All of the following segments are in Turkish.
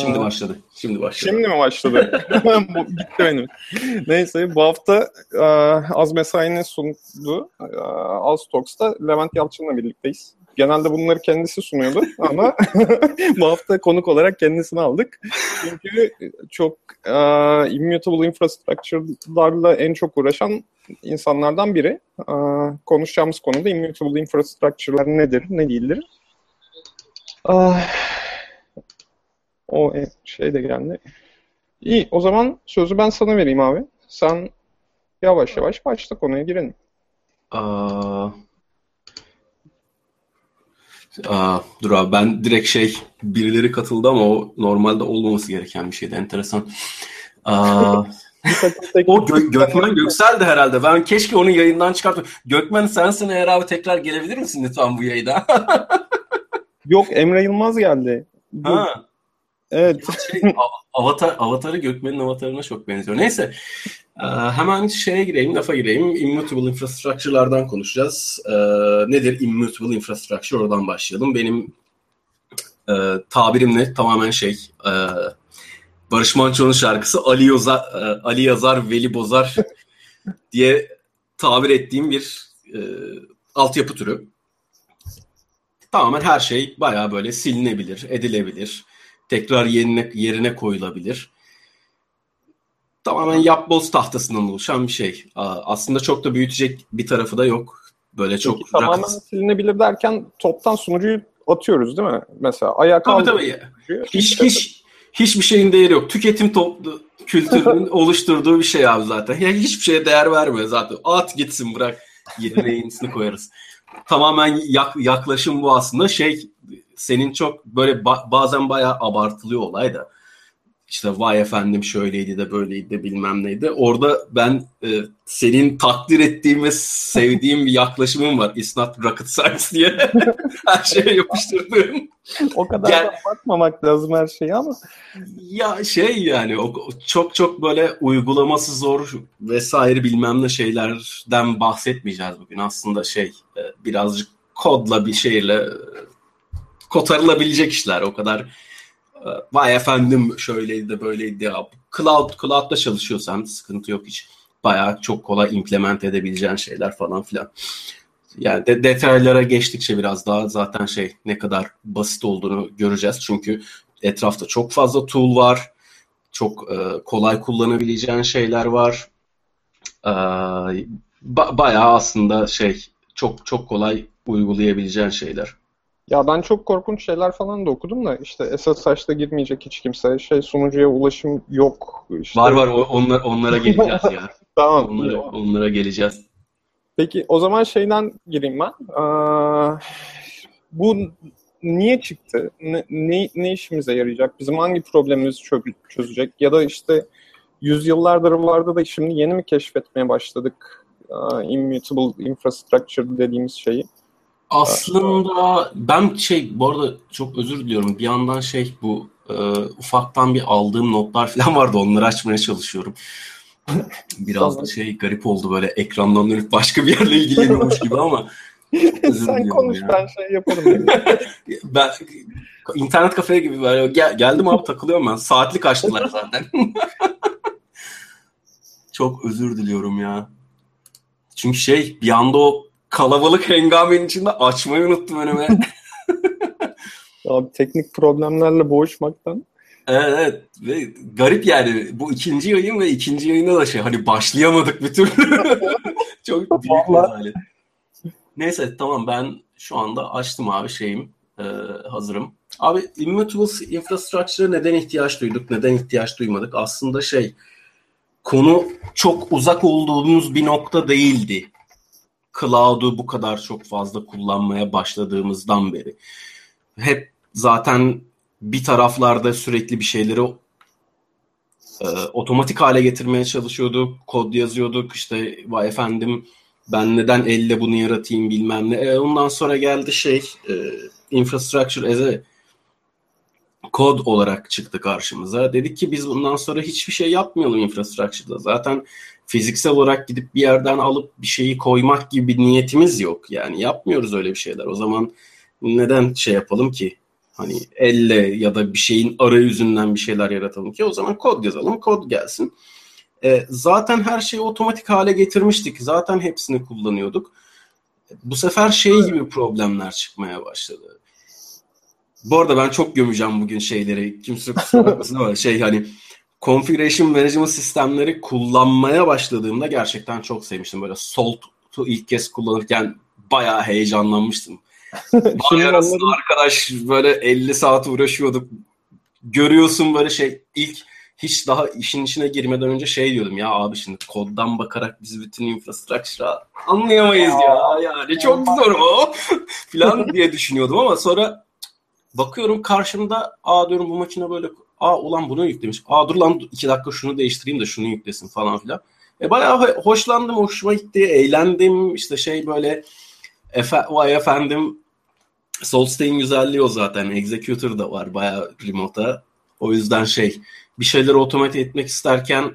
Şimdi başladı. Şimdi başladı. Şimdi mi başladı? Gitti benim. Neyse bu hafta Az Mesai'nin sunduğu Az Talks'ta Levent Yalçın'la birlikteyiz. Genelde bunları kendisi sunuyordu ama bu hafta konuk olarak kendisini aldık. Çünkü çok uh, immutable infrastructure'larla en çok uğraşan insanlardan biri. Uh, konuşacağımız konuda immutable infrastructure'lar nedir, ne değildir? Uh, o şey de geldi. İyi, o zaman sözü ben sana vereyim abi. Sen yavaş yavaş başla konuya girelim. Aa, aa, dur abi ben direkt şey birileri katıldı ama o normalde olmaması gereken bir şeydi. Enteresan. Aa, o Gö Gökmen Göksel de herhalde. Ben keşke onu yayından çıkartım. Gökmen sensin eğer abi tekrar gelebilir misin lütfen bu yayına? Yok Emre Yılmaz geldi. Ha. Evet. Şey, avatar, avatarı Gökmen'in avatarına çok benziyor. Neyse. Hemen şeye gireyim, lafa gireyim. Immutable infrastructure'lardan konuşacağız. Nedir immutable infrastructure? Oradan başlayalım. Benim tabirimle tamamen şey Barış Manço'nun şarkısı Ali, Yoza, Ali Yazar, Veli Bozar diye tabir ettiğim bir e, altyapı türü. Tamamen her şey bayağı böyle silinebilir, edilebilir tekrar yerine, yerine koyulabilir. Tamamen yapboz tahtasından oluşan bir şey. Aslında çok da büyütecek bir tarafı da yok. Böyle çok Peki, tamamen rahat... silinebilir derken toptan sunucuyu atıyoruz değil mi? Mesela ayağa tabii, tabii. Hiç, hiç, hiçbir şeyin değeri yok. Tüketim toplu kültürünün oluşturduğu bir şey abi zaten. Yani hiçbir şeye değer vermiyor zaten. At gitsin bırak. Yerine yenisini koyarız. Tamamen yak, yaklaşım bu aslında. Şey senin çok böyle ba- bazen bayağı abartılıyor olay da işte vay efendim şöyleydi de böyleydi de bilmem neydi. Orada ben e, senin takdir ettiğim ve sevdiğim bir yaklaşımım var. It's not rocket science diye her şeye yapıştırdığım. o kadar yani, da abartmamak lazım her şeyi ama. Ya şey yani o, çok çok böyle uygulaması zor vesaire bilmem ne şeylerden bahsetmeyeceğiz bugün. Aslında şey e, birazcık kodla bir şeyle kotarılabilecek işler. O kadar e, vay efendim şöyleydi de böyleydi ya. Cloud, cloud'da çalışıyorsan sıkıntı yok hiç. Bayağı çok kolay implement edebileceğin şeyler falan filan. Yani de, detaylara geçtikçe biraz daha zaten şey ne kadar basit olduğunu göreceğiz. Çünkü etrafta çok fazla tool var. Çok e, kolay kullanabileceğin şeyler var. E, ba- bayağı aslında şey çok çok kolay uygulayabileceğin şeyler. Ya ben çok korkunç şeyler falan da okudum da işte SSH'da girmeyecek hiç kimse. Şey sunucuya ulaşım yok. İşte... Var var onlar, onlara geleceğiz ya. tamam. Onlara, onlara geleceğiz. Peki o zaman şeyden gireyim ben. Ee, bu niye çıktı? Ne, ne, ne işimize yarayacak? Bizim hangi problemimizi çözecek? Ya da işte yüzyıllardır vardı da şimdi yeni mi keşfetmeye başladık? Uh, immutable infrastructure dediğimiz şeyi. Aslında ben şey bu arada çok özür diliyorum. Bir yandan şey bu e, ufaktan bir aldığım notlar falan vardı. Onları açmaya çalışıyorum. Biraz da şey garip oldu böyle ekrandan dönüp başka bir yerle ilgileniyormuş gibi ama Sen konuş ya. ben şey yaparım. ben internet kafeye gibi böyle gel, geldim abi takılıyorum ben. Saatlik açtılar zaten. çok özür diliyorum ya. Çünkü şey bir anda o kalabalık hengamenin içinde açmayı unuttum önüme. Abi teknik problemlerle boğuşmaktan. Evet, evet. Ve garip yani bu ikinci yayın ve ikinci yayında da şey hani başlayamadık bir türlü. Çok büyük bir Neyse tamam ben şu anda açtım abi şeyim e, hazırım. Abi Immutable Infrastructure'a neden ihtiyaç duyduk, neden ihtiyaç duymadık? Aslında şey konu çok uzak olduğumuz bir nokta değildi cloud'u bu kadar çok fazla kullanmaya başladığımızdan beri. Hep zaten bir taraflarda sürekli bir şeyleri e, otomatik hale getirmeye çalışıyorduk. Kod yazıyorduk işte vay efendim ben neden elle bunu yaratayım bilmem ne. E, ondan sonra geldi şey e, infrastructure as a kod olarak çıktı karşımıza. Dedik ki biz bundan sonra hiçbir şey yapmayalım infrastructure'da. Zaten fiziksel olarak gidip bir yerden alıp bir şeyi koymak gibi bir niyetimiz yok. Yani yapmıyoruz öyle bir şeyler. O zaman neden şey yapalım ki? Hani elle ya da bir şeyin arayüzünden bir şeyler yaratalım ki o zaman kod yazalım, kod gelsin. E, zaten her şeyi otomatik hale getirmiştik. Zaten hepsini kullanıyorduk. Bu sefer şey gibi problemler çıkmaya başladı. Bu arada ben çok gömeceğim bugün şeyleri. Kimse kusura bakmasın ama şey hani configuration management sistemleri kullanmaya başladığımda gerçekten çok sevmiştim. Böyle Salt'u ilk kez kullanırken bayağı heyecanlanmıştım. Vay arkadaş böyle 50 saat uğraşıyorduk. Görüyorsun böyle şey ilk hiç daha işin içine girmeden önce şey diyordum ya abi şimdi koddan bakarak biz bütün infrastructure'ı anlayamayız ya. Yani çok zor o falan diye düşünüyordum ama sonra bakıyorum karşımda aa diyorum bu makine böyle aa ulan bunu yüklemiş. Aa dur lan iki dakika şunu değiştireyim de şunu yüklesin falan filan. E bayağı hoşlandım, hoşuma gitti, eğlendim. işte şey böyle efe, vay efendim Solstay'in güzelliği o zaten. Executor da var bayağı remote'a. O yüzden şey bir şeyleri otomate etmek isterken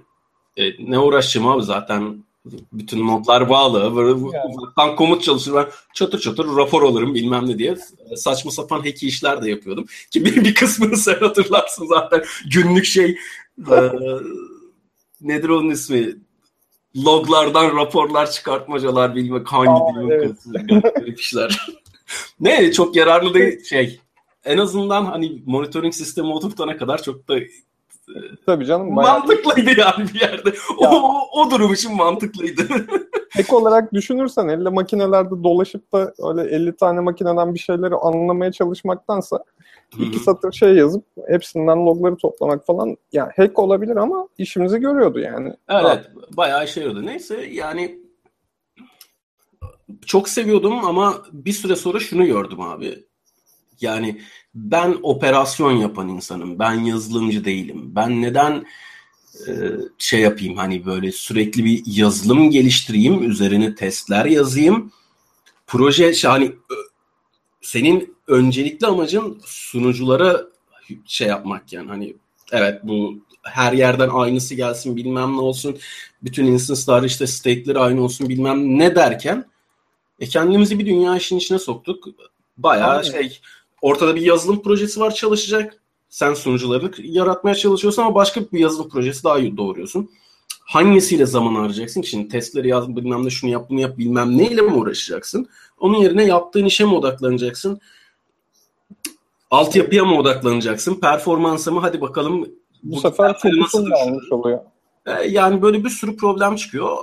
e, ne uğraşacağım abi zaten bütün notlar bağlı. Böyle yani. ufaktan komut çalışır ben çatır çatır rapor alırım bilmem ne diye saçma sapan hacky işler de yapıyordum. Ki bir, bir kısmını sen hatırlarsın zaten günlük şey e, nedir onun ismi loglardan raporlar çıkartmacalar bilmek hangi Aa, evet. işler. ne çok yararlı değil şey en azından hani monitoring sistemi oturtana kadar çok da Tabii canım. Bayağı... Mantıklıydı yani bir yerde. Ya. O, o durum için mantıklıydı. Ek olarak düşünürsen elle makinelerde dolaşıp da öyle 50 tane makineden bir şeyleri anlamaya çalışmaktansa Hı-hı. iki satır şey yazıp hepsinden logları toplamak falan yani hack olabilir ama işimizi görüyordu yani. Evet ha. bayağı işe yaradı. Neyse yani çok seviyordum ama bir süre sonra şunu gördüm abi. Yani ben operasyon yapan insanım. Ben yazılımcı değilim. Ben neden e, şey yapayım hani böyle sürekli bir yazılım geliştireyim, üzerine testler yazayım. Proje hani senin öncelikli amacın sunuculara şey yapmak yani hani evet bu her yerden aynısı gelsin bilmem ne olsun bütün instance'lar işte state'leri aynı olsun bilmem ne derken e kendimizi bir dünya işin içine soktuk. Bayağı Aynen. şey ortada bir yazılım projesi var çalışacak. Sen sunucularını yaratmaya çalışıyorsun ama başka bir yazılım projesi daha doğuruyorsun. Hangisiyle zaman harcayacaksın? Şimdi testleri yaz, bilmem ne şunu yap, bunu yap, bilmem neyle mi uğraşacaksın? Onun yerine yaptığın işe mi odaklanacaksın? Altyapıya mı odaklanacaksın? Performansa mı? Hadi bakalım. Bu, bu sefer fokusun yanlış oluyor. E, yani böyle bir sürü problem çıkıyor.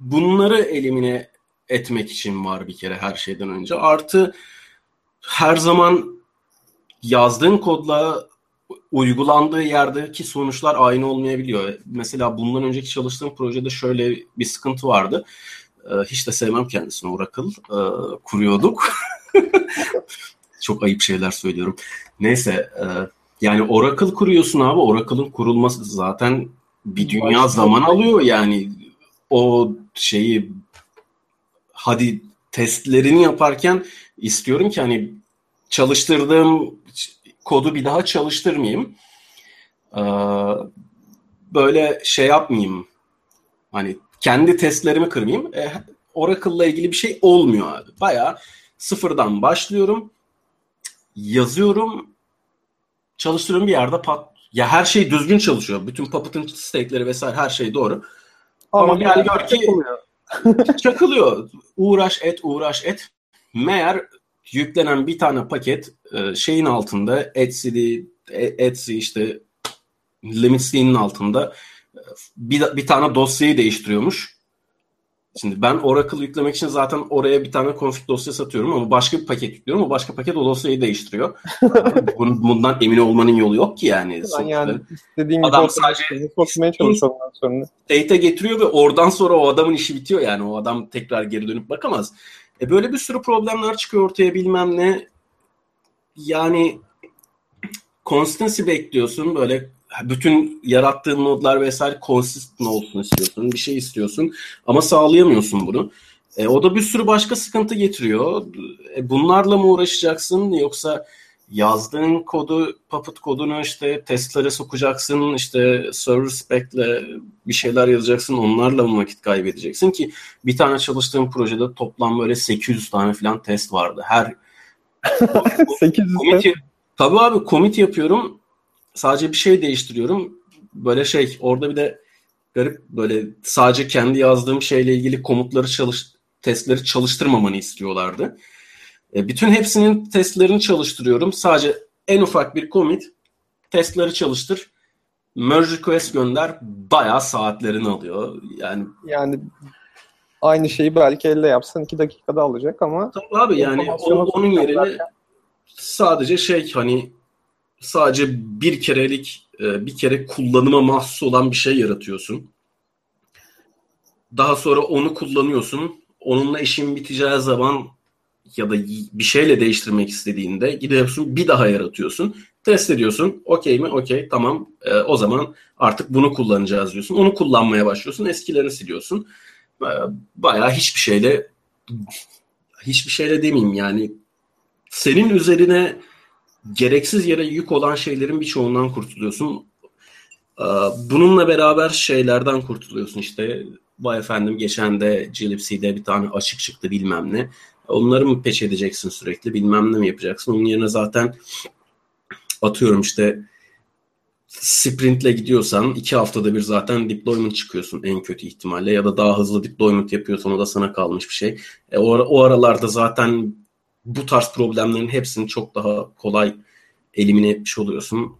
Bunları elimine etmek için var bir kere her şeyden önce. Artı her zaman yazdığın kodla uygulandığı yerdeki sonuçlar aynı olmayabiliyor. Mesela bundan önceki çalıştığım projede şöyle bir sıkıntı vardı. Ee, hiç de sevmem kendisini Oracle. Ee, kuruyorduk. Çok ayıp şeyler söylüyorum. Neyse e, yani Oracle kuruyorsun abi. Oracle'ın kurulması zaten bir dünya zaman alıyor yani. O şeyi hadi testlerini yaparken istiyorum ki hani çalıştırdığım kodu bir daha çalıştırmayayım. Ee, böyle şey yapmayayım. Hani kendi testlerimi kırmayayım. E, Oracle'la ilgili bir şey olmuyor abi. Bayağı sıfırdan başlıyorum. Yazıyorum. Çalıştırıyorum bir yerde pat. Ya her şey düzgün çalışıyor. Bütün Puppet'ın state'leri vesaire her şey doğru. Ama, Ama gel gör ki çakılıyor. Uğraş et, uğraş et. Meğer yüklenen bir tane paket e, şeyin altında Etsy'li, e, Etsy işte Limits'in altında e, bir, bir tane dosyayı değiştiriyormuş. Şimdi ben Oracle yüklemek için zaten oraya bir tane config dosya satıyorum ama başka bir paket yüklüyorum. O başka paket o dosyayı değiştiriyor. Bundan emin olmanın yolu yok ki yani. yani istediğin adam sadece sokmaya çalışıyor sonra. State'e getiriyor ve oradan sonra o adamın işi bitiyor yani. O adam tekrar geri dönüp bakamaz. E böyle bir sürü problemler çıkıyor ortaya bilmem ne. Yani consistency bekliyorsun böyle bütün yarattığın nodlar vesaire consistent olsun istiyorsun. Bir şey istiyorsun ama sağlayamıyorsun bunu. E, o da bir sürü başka sıkıntı getiriyor. E, bunlarla mı uğraşacaksın yoksa yazdığın kodu, Puppet kodunu işte testlere sokacaksın, işte server spec'le bir şeyler yazacaksın, onlarla mı vakit kaybedeceksin ki bir tane çalıştığım projede toplam böyle 800 tane falan test vardı. Her 800 Commit, tabii abi commit yapıyorum. Sadece bir şey değiştiriyorum. Böyle şey orada bir de garip böyle sadece kendi yazdığım şeyle ilgili komutları çalış testleri çalıştırmamanı istiyorlardı. E, bütün hepsinin testlerini çalıştırıyorum. Sadece en ufak bir commit testleri çalıştır. Merge request gönder. Bayağı saatlerini alıyor. Yani yani aynı şeyi belki elle yapsan iki dakikada alacak ama tabii abi yani o, onun yerine sadece şey hani sadece bir kerelik e, bir kere kullanıma mahsus olan bir şey yaratıyorsun. Daha sonra onu kullanıyorsun. Onunla işin biteceği zaman ya da bir şeyle değiştirmek istediğinde gidiyorsun bir daha yaratıyorsun. Test ediyorsun. Okey mi? Okey. Tamam. E, o zaman artık bunu kullanacağız diyorsun. Onu kullanmaya başlıyorsun. Eskilerini siliyorsun. E, bayağı hiçbir şeyle hiçbir şeyle demeyeyim yani senin üzerine gereksiz yere yük olan şeylerin birçoğundan kurtuluyorsun. E, bununla beraber şeylerden kurtuluyorsun işte. Vay efendim geçen de Gillipsy'de bir tane açık çıktı bilmem ne. Onları mı peç edeceksin sürekli bilmem ne mi yapacaksın. Onun yerine zaten atıyorum işte sprintle gidiyorsan iki haftada bir zaten deployment çıkıyorsun en kötü ihtimalle ya da daha hızlı deployment yapıyorsan o da sana kalmış bir şey. E, o, o aralarda zaten bu tarz problemlerin hepsini çok daha kolay elimine etmiş oluyorsun.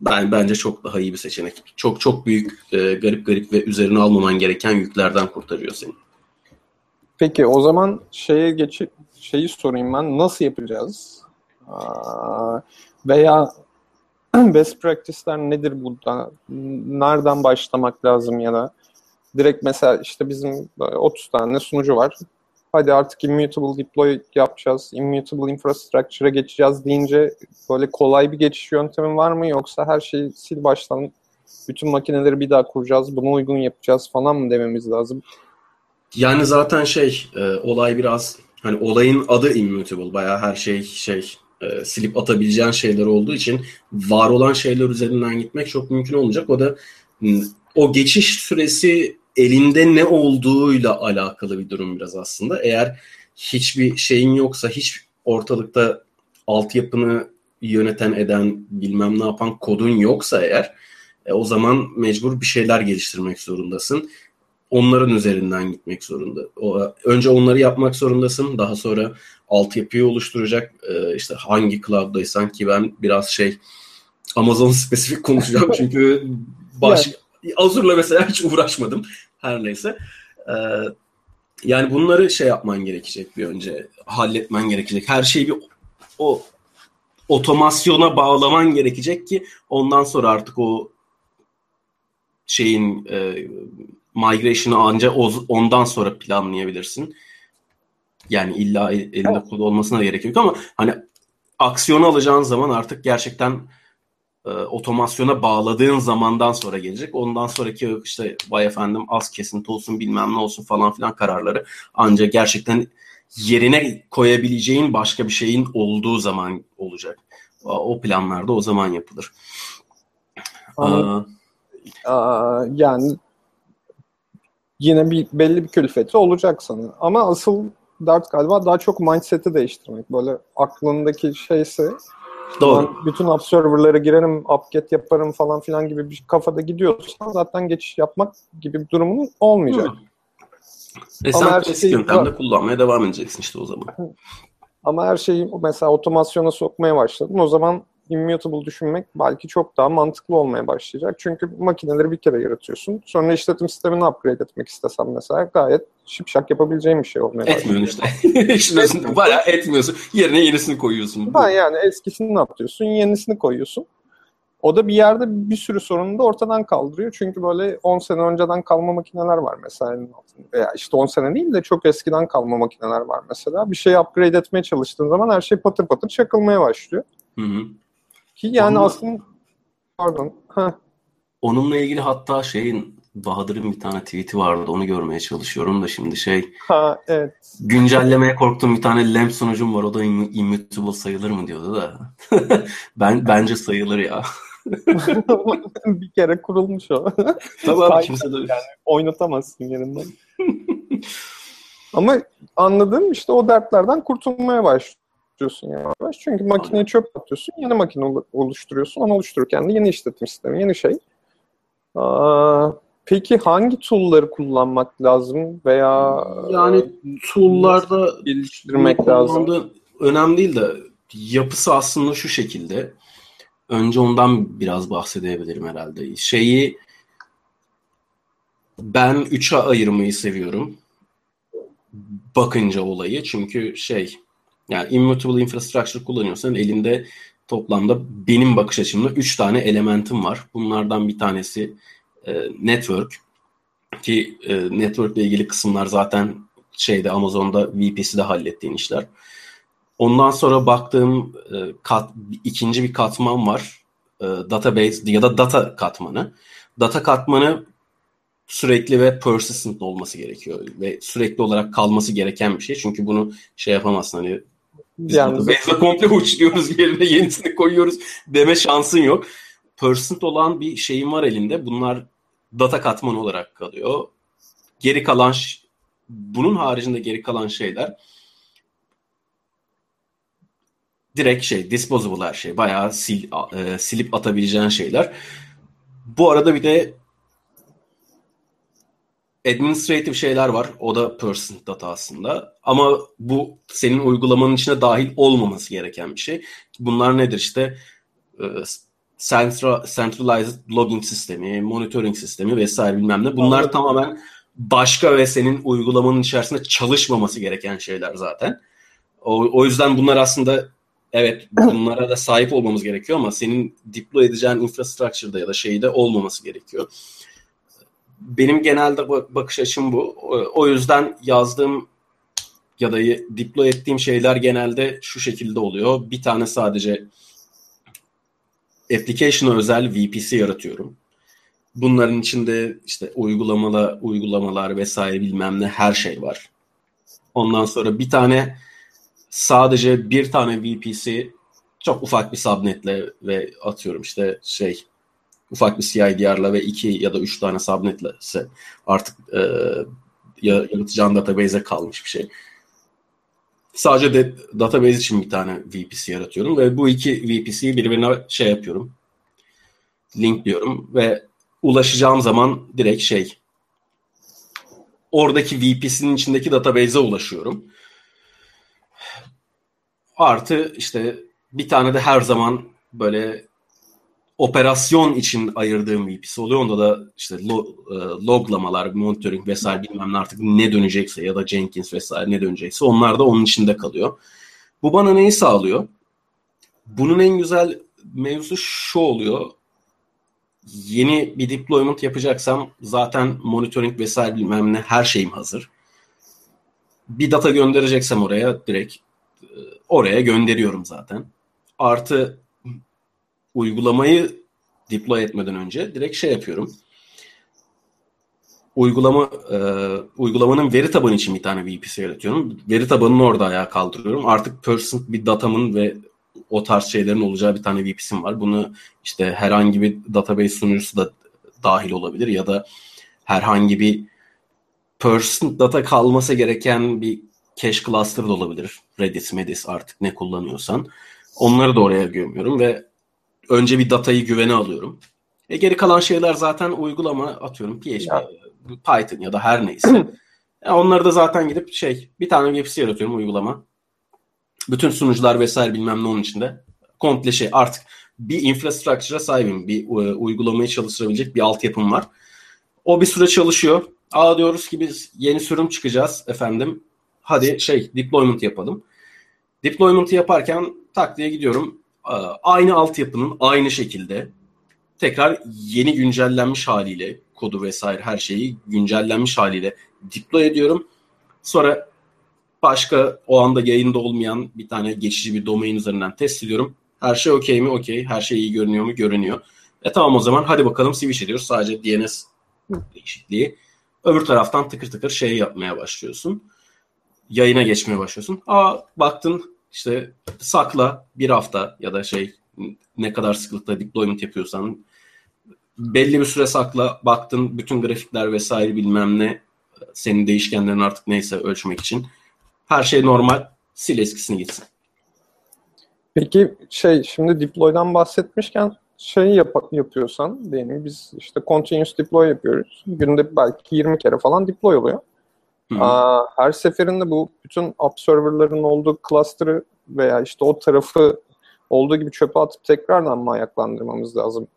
Ben bence çok daha iyi bir seçenek. Çok çok büyük e, garip garip ve üzerine almaman gereken yüklerden kurtarıyor seni. Peki o zaman şeye geç şeyi sorayım ben nasıl yapacağız? Aa, veya best practice'ler nedir burada? Nereden başlamak lazım ya da direkt mesela işte bizim 30 tane sunucu var. Hadi artık immutable deploy yapacağız, immutable infrastructure'a geçeceğiz deyince böyle kolay bir geçiş yöntemi var mı? Yoksa her şeyi sil baştan bütün makineleri bir daha kuracağız, buna uygun yapacağız falan mı dememiz lazım? Yani zaten şey e, olay biraz hani olayın adı immutable. Bayağı her şey şey e, silip atabileceğin şeyler olduğu için var olan şeyler üzerinden gitmek çok mümkün olmayacak. O da o geçiş süresi elinde ne olduğuyla alakalı bir durum biraz aslında. Eğer hiçbir şeyin yoksa, hiç ortalıkta altyapını yöneten eden, bilmem ne yapan kodun yoksa eğer e, o zaman mecbur bir şeyler geliştirmek zorundasın onların üzerinden gitmek zorunda. O, önce onları yapmak zorundasın. Daha sonra altyapıyı oluşturacak e, işte hangi cloud'daysan ki ben biraz şey Amazon spesifik konuşacağım çünkü baş yani. Azure'la mesela hiç uğraşmadım. Her neyse. E, yani bunları şey yapman gerekecek bir önce. Halletmen gerekecek. Her şeyi bir o otomasyona bağlaman gerekecek ki ondan sonra artık o şeyin e, migration'ı ancak ondan sonra planlayabilirsin. Yani illa elinde evet. kod olmasına da gerek yok ama hani aksiyonu alacağın zaman artık gerçekten e, otomasyona bağladığın zamandan sonra gelecek. Ondan sonraki işte vay efendim az kesinti olsun bilmem ne olsun falan filan kararları ancak gerçekten yerine koyabileceğin başka bir şeyin olduğu zaman olacak. O planlarda o zaman yapılır. Aa, Aa, yani yine bir belli bir külfeti olacak sana. Ama asıl dert galiba daha çok mindset'i değiştirmek. Böyle aklındaki şeyse Doğru. bütün observer'lara girerim, upget yaparım falan filan gibi bir kafada gidiyorsan zaten geçiş yapmak gibi bir durumun olmayacak. Hı. E sen klasik şey, yöntemde kullanmaya devam edeceksin işte o zaman. Ama her şeyi mesela otomasyona sokmaya başladın. O zaman immutable düşünmek belki çok daha mantıklı olmaya başlayacak. Çünkü makineleri bir kere yaratıyorsun. Sonra işletim sistemini upgrade etmek istesem mesela gayet şipşak yapabileceğim bir şey olmaya Etmiyorsun işte. İşin bayağı etmiyorsun. Yerine yenisini koyuyorsun. Ha yani eskisini ne yapıyorsun? Yenisini koyuyorsun. O da bir yerde bir sürü sorunu da ortadan kaldırıyor. Çünkü böyle 10 sene önceden kalma makineler var mesela. Veya işte 10 sene değil de çok eskiden kalma makineler var mesela. Bir şeyi upgrade etmeye çalıştığın zaman her şey patır patır çakılmaya başlıyor. Hı hı. Ki yani Onunla, aslında pardon. Heh. Onunla ilgili hatta şeyin Bahadır'ın bir tane tweet'i vardı. Onu görmeye çalışıyorum da şimdi şey. Ha evet. Güncellemeye korktuğum bir tane LAMP sunucum var. O da immutable sayılır mı diyordu da. ben bence sayılır ya. bir kere kurulmuş o. Abi kimse de... Yani oynatamazsın yerinden. Ama anladığım işte o dertlerden kurtulmaya başlıyor oluşturuyorsun yavaş. Çünkü makineyi çöp atıyorsun, yeni makine oluşturuyorsun. Onu oluştururken de yeni işletim sistemi, yeni şey. Aa, peki hangi tool'ları kullanmak lazım veya yani tool'larda geliştirmek lazım? Önemli değil de yapısı aslında şu şekilde. Önce ondan biraz bahsedebilirim herhalde. Şeyi ben üçe ayırmayı seviyorum. Bakınca olayı. Çünkü şey yani immutable infrastructure kullanıyorsan elinde toplamda benim bakış açımda üç tane elementim var. Bunlardan bir tanesi e, network ki e, network ile ilgili kısımlar zaten şeyde Amazon'da VPC'de hallettiğin işler. Ondan sonra baktığım e, kat, ikinci bir katman var. E, database ya da data katmanı. Data katmanı sürekli ve persistent olması gerekiyor ve sürekli olarak kalması gereken bir şey. Çünkü bunu şey yapamazsın hani biz yani database'e komple uçluyoruz yerine yenisini koyuyoruz deme şansın yok. Persistent olan bir şeyin var elinde. Bunlar data katmanı olarak kalıyor. Geri kalan bunun haricinde geri kalan şeyler direkt şey disposable her şey. Bayağı sil, e, silip atabileceğin şeyler. Bu arada bir de administrative şeyler var. O da person data aslında. Ama bu senin uygulamanın içine dahil olmaması gereken bir şey. Bunlar nedir işte? E, centralized logging sistemi, monitoring sistemi vesaire bilmem ne. Bunlar Anladım. tamamen başka ve senin uygulamanın içerisinde çalışmaması gereken şeyler zaten. O, o yüzden bunlar aslında evet bunlara da sahip olmamız gerekiyor ama senin deploy edeceğin infrastructure'da ya da şeyde olmaması gerekiyor. Benim genelde bakış açım bu. O yüzden yazdığım ya da deploy ettiğim şeyler genelde şu şekilde oluyor. Bir tane sadece application'a özel VPC yaratıyorum. Bunların içinde işte uygulamalar, uygulamalar vesaire bilmem ne her şey var. Ondan sonra bir tane sadece bir tane VPC çok ufak bir subnetle ve atıyorum işte şey ufak bir CIDR'la ve iki ya da üç tane subnetle artık e, yaratacağın database'e kalmış bir şey. Sadece de, database için bir tane VPC yaratıyorum ve bu iki VPC'yi birbirine şey yapıyorum. Linkliyorum ve ulaşacağım zaman direkt şey oradaki VPC'nin içindeki database'e ulaşıyorum. Artı işte bir tane de her zaman böyle operasyon için ayırdığım VPC oluyor. Onda da işte log, e, loglamalar, monitoring vesaire bilmem ne artık ne dönecekse ya da Jenkins vesaire ne dönecekse onlar da onun içinde kalıyor. Bu bana neyi sağlıyor? Bunun en güzel mevzu şu oluyor. Yeni bir deployment yapacaksam zaten monitoring vesaire bilmem ne her şeyim hazır. Bir data göndereceksem oraya direkt e, oraya gönderiyorum zaten. Artı uygulamayı deploy etmeden önce direkt şey yapıyorum. Uygulama e, uygulamanın veri tabanı için bir tane VPC yaratıyorum. Veri tabanını orada ayağa kaldırıyorum. Artık person bir datamın ve o tarz şeylerin olacağı bir tane VPC'm var. Bunu işte herhangi bir database sunucusu da dahil olabilir ya da herhangi bir person data kalması gereken bir cache cluster da olabilir. Redis, Medis artık ne kullanıyorsan. Onları da oraya gömüyorum ve önce bir datayı güvene alıyorum. E geri kalan şeyler zaten uygulama atıyorum PHP, ya. Python ya da her neyse. e onları da zaten gidip şey bir tane VPC yaratıyorum uygulama. Bütün sunucular vesaire bilmem ne onun içinde. Komple şey artık bir infrastructure'a sahibim. Bir e, uygulamayı çalıştırabilecek bir altyapım var. O bir süre çalışıyor. Aa diyoruz ki biz yeni sürüm çıkacağız efendim. Hadi şey deployment yapalım. Deployment'ı yaparken tak diye gidiyorum. Aynı altyapının aynı şekilde tekrar yeni güncellenmiş haliyle kodu vesaire her şeyi güncellenmiş haliyle deploy ediyorum. Sonra başka o anda yayında olmayan bir tane geçici bir domain üzerinden test ediyorum. Her şey okey mi? Okey. Her şey iyi görünüyor mu? Görünüyor. E tamam o zaman hadi bakalım switch ediyoruz. Sadece DNS değişikliği. Öbür taraftan tıkır tıkır şey yapmaya başlıyorsun. Yayına geçmeye başlıyorsun. Aa baktın işte sakla bir hafta ya da şey ne kadar sıklıkla deployment yapıyorsan belli bir süre sakla baktın bütün grafikler vesaire bilmem ne senin değişkenlerin artık neyse ölçmek için her şey normal sil eskisini gitsin. Peki şey şimdi deploy'dan bahsetmişken şey yap yapıyorsan diyelim biz işte continuous deploy yapıyoruz. Günde belki 20 kere falan deploy oluyor. Aa, her seferinde bu bütün app serverların olduğu cluster'ı veya işte o tarafı olduğu gibi çöpe atıp tekrardan mı ayaklandırmamız lazım?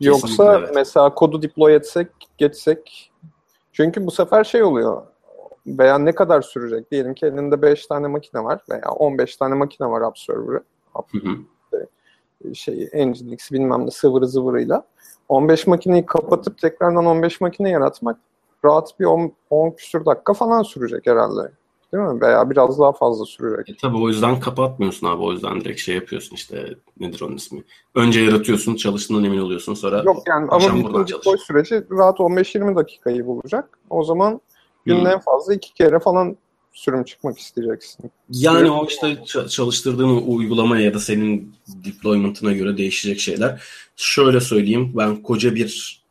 Kesinlikle Yoksa evet. mesela kodu deploy etsek, geçsek çünkü bu sefer şey oluyor veya ne kadar sürecek? Diyelim ki elinde 5 tane makine var veya 15 tane makine var app server'ı. App, hı hı. Şey, Nginx bilmem ne sıvırı zıvırıyla. 15 makineyi kapatıp tekrardan 15 makine yaratmak rahat bir 10, 10 küsur dakika falan sürecek herhalde. Değil mi? Veya biraz daha fazla sürecek. E, tabii o yüzden kapatmıyorsun abi. O yüzden direkt şey yapıyorsun işte nedir onun ismi. Önce yaratıyorsun, çalıştığından emin oluyorsun. Sonra Yok yani ama bütün deploy süreci rahat 15-20 dakikayı bulacak. O zaman günde hmm. en fazla iki kere falan sürüm çıkmak isteyeceksin. Yani o işte çalıştırdığın uygulamaya ya da senin deployment'ına göre değişecek şeyler. Şöyle söyleyeyim ben koca bir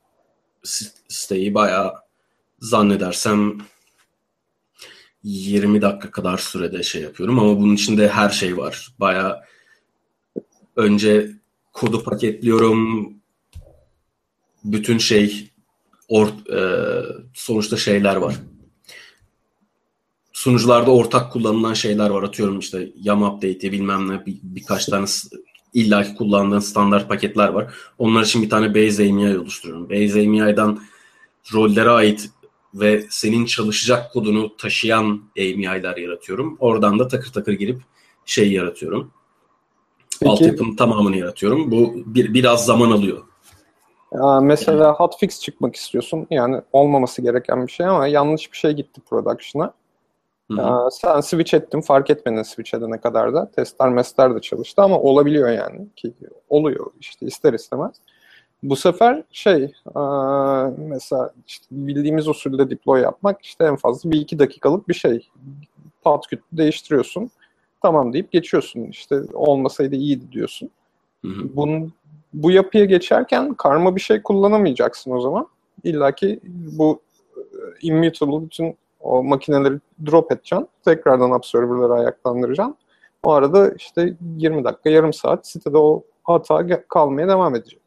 siteyi bayağı zannedersem 20 dakika kadar sürede şey yapıyorum ama bunun içinde her şey var. Baya önce kodu paketliyorum. Bütün şey or, e, sonuçta şeyler var. Sunucularda ortak kullanılan şeyler var. Atıyorum işte YAM update'i bilmem ne bir, birkaç tane illaki kullandığın standart paketler var. Onlar için bir tane Base AMI oluşturuyorum. Base AMI'dan rollere ait ve senin çalışacak kodunu taşıyan AMI'ler yaratıyorum. Oradan da takır takır girip şey yaratıyorum. Peki. Altyapının tamamını yaratıyorum. Bu bir, biraz zaman alıyor. Ya mesela hotfix çıkmak istiyorsun. Yani olmaması gereken bir şey ama yanlış bir şey gitti production'a. Ya sen switch ettin fark etmedin switch edene kadar da. Testler mestler de çalıştı ama olabiliyor yani. Ki oluyor işte ister istemez. Bu sefer şey mesela işte bildiğimiz usulde deploy yapmak işte en fazla bir iki dakikalık bir şey. Pat küt değiştiriyorsun. Tamam deyip geçiyorsun. İşte olmasaydı iyiydi diyorsun. Hı hı. Bunun, bu yapıya geçerken karma bir şey kullanamayacaksın o zaman. İlla ki bu immutable bütün o makineleri drop edeceksin. Tekrardan app server'ları ayaklandıracaksın. O arada işte 20 dakika, yarım saat sitede o hata kalmaya devam edecek.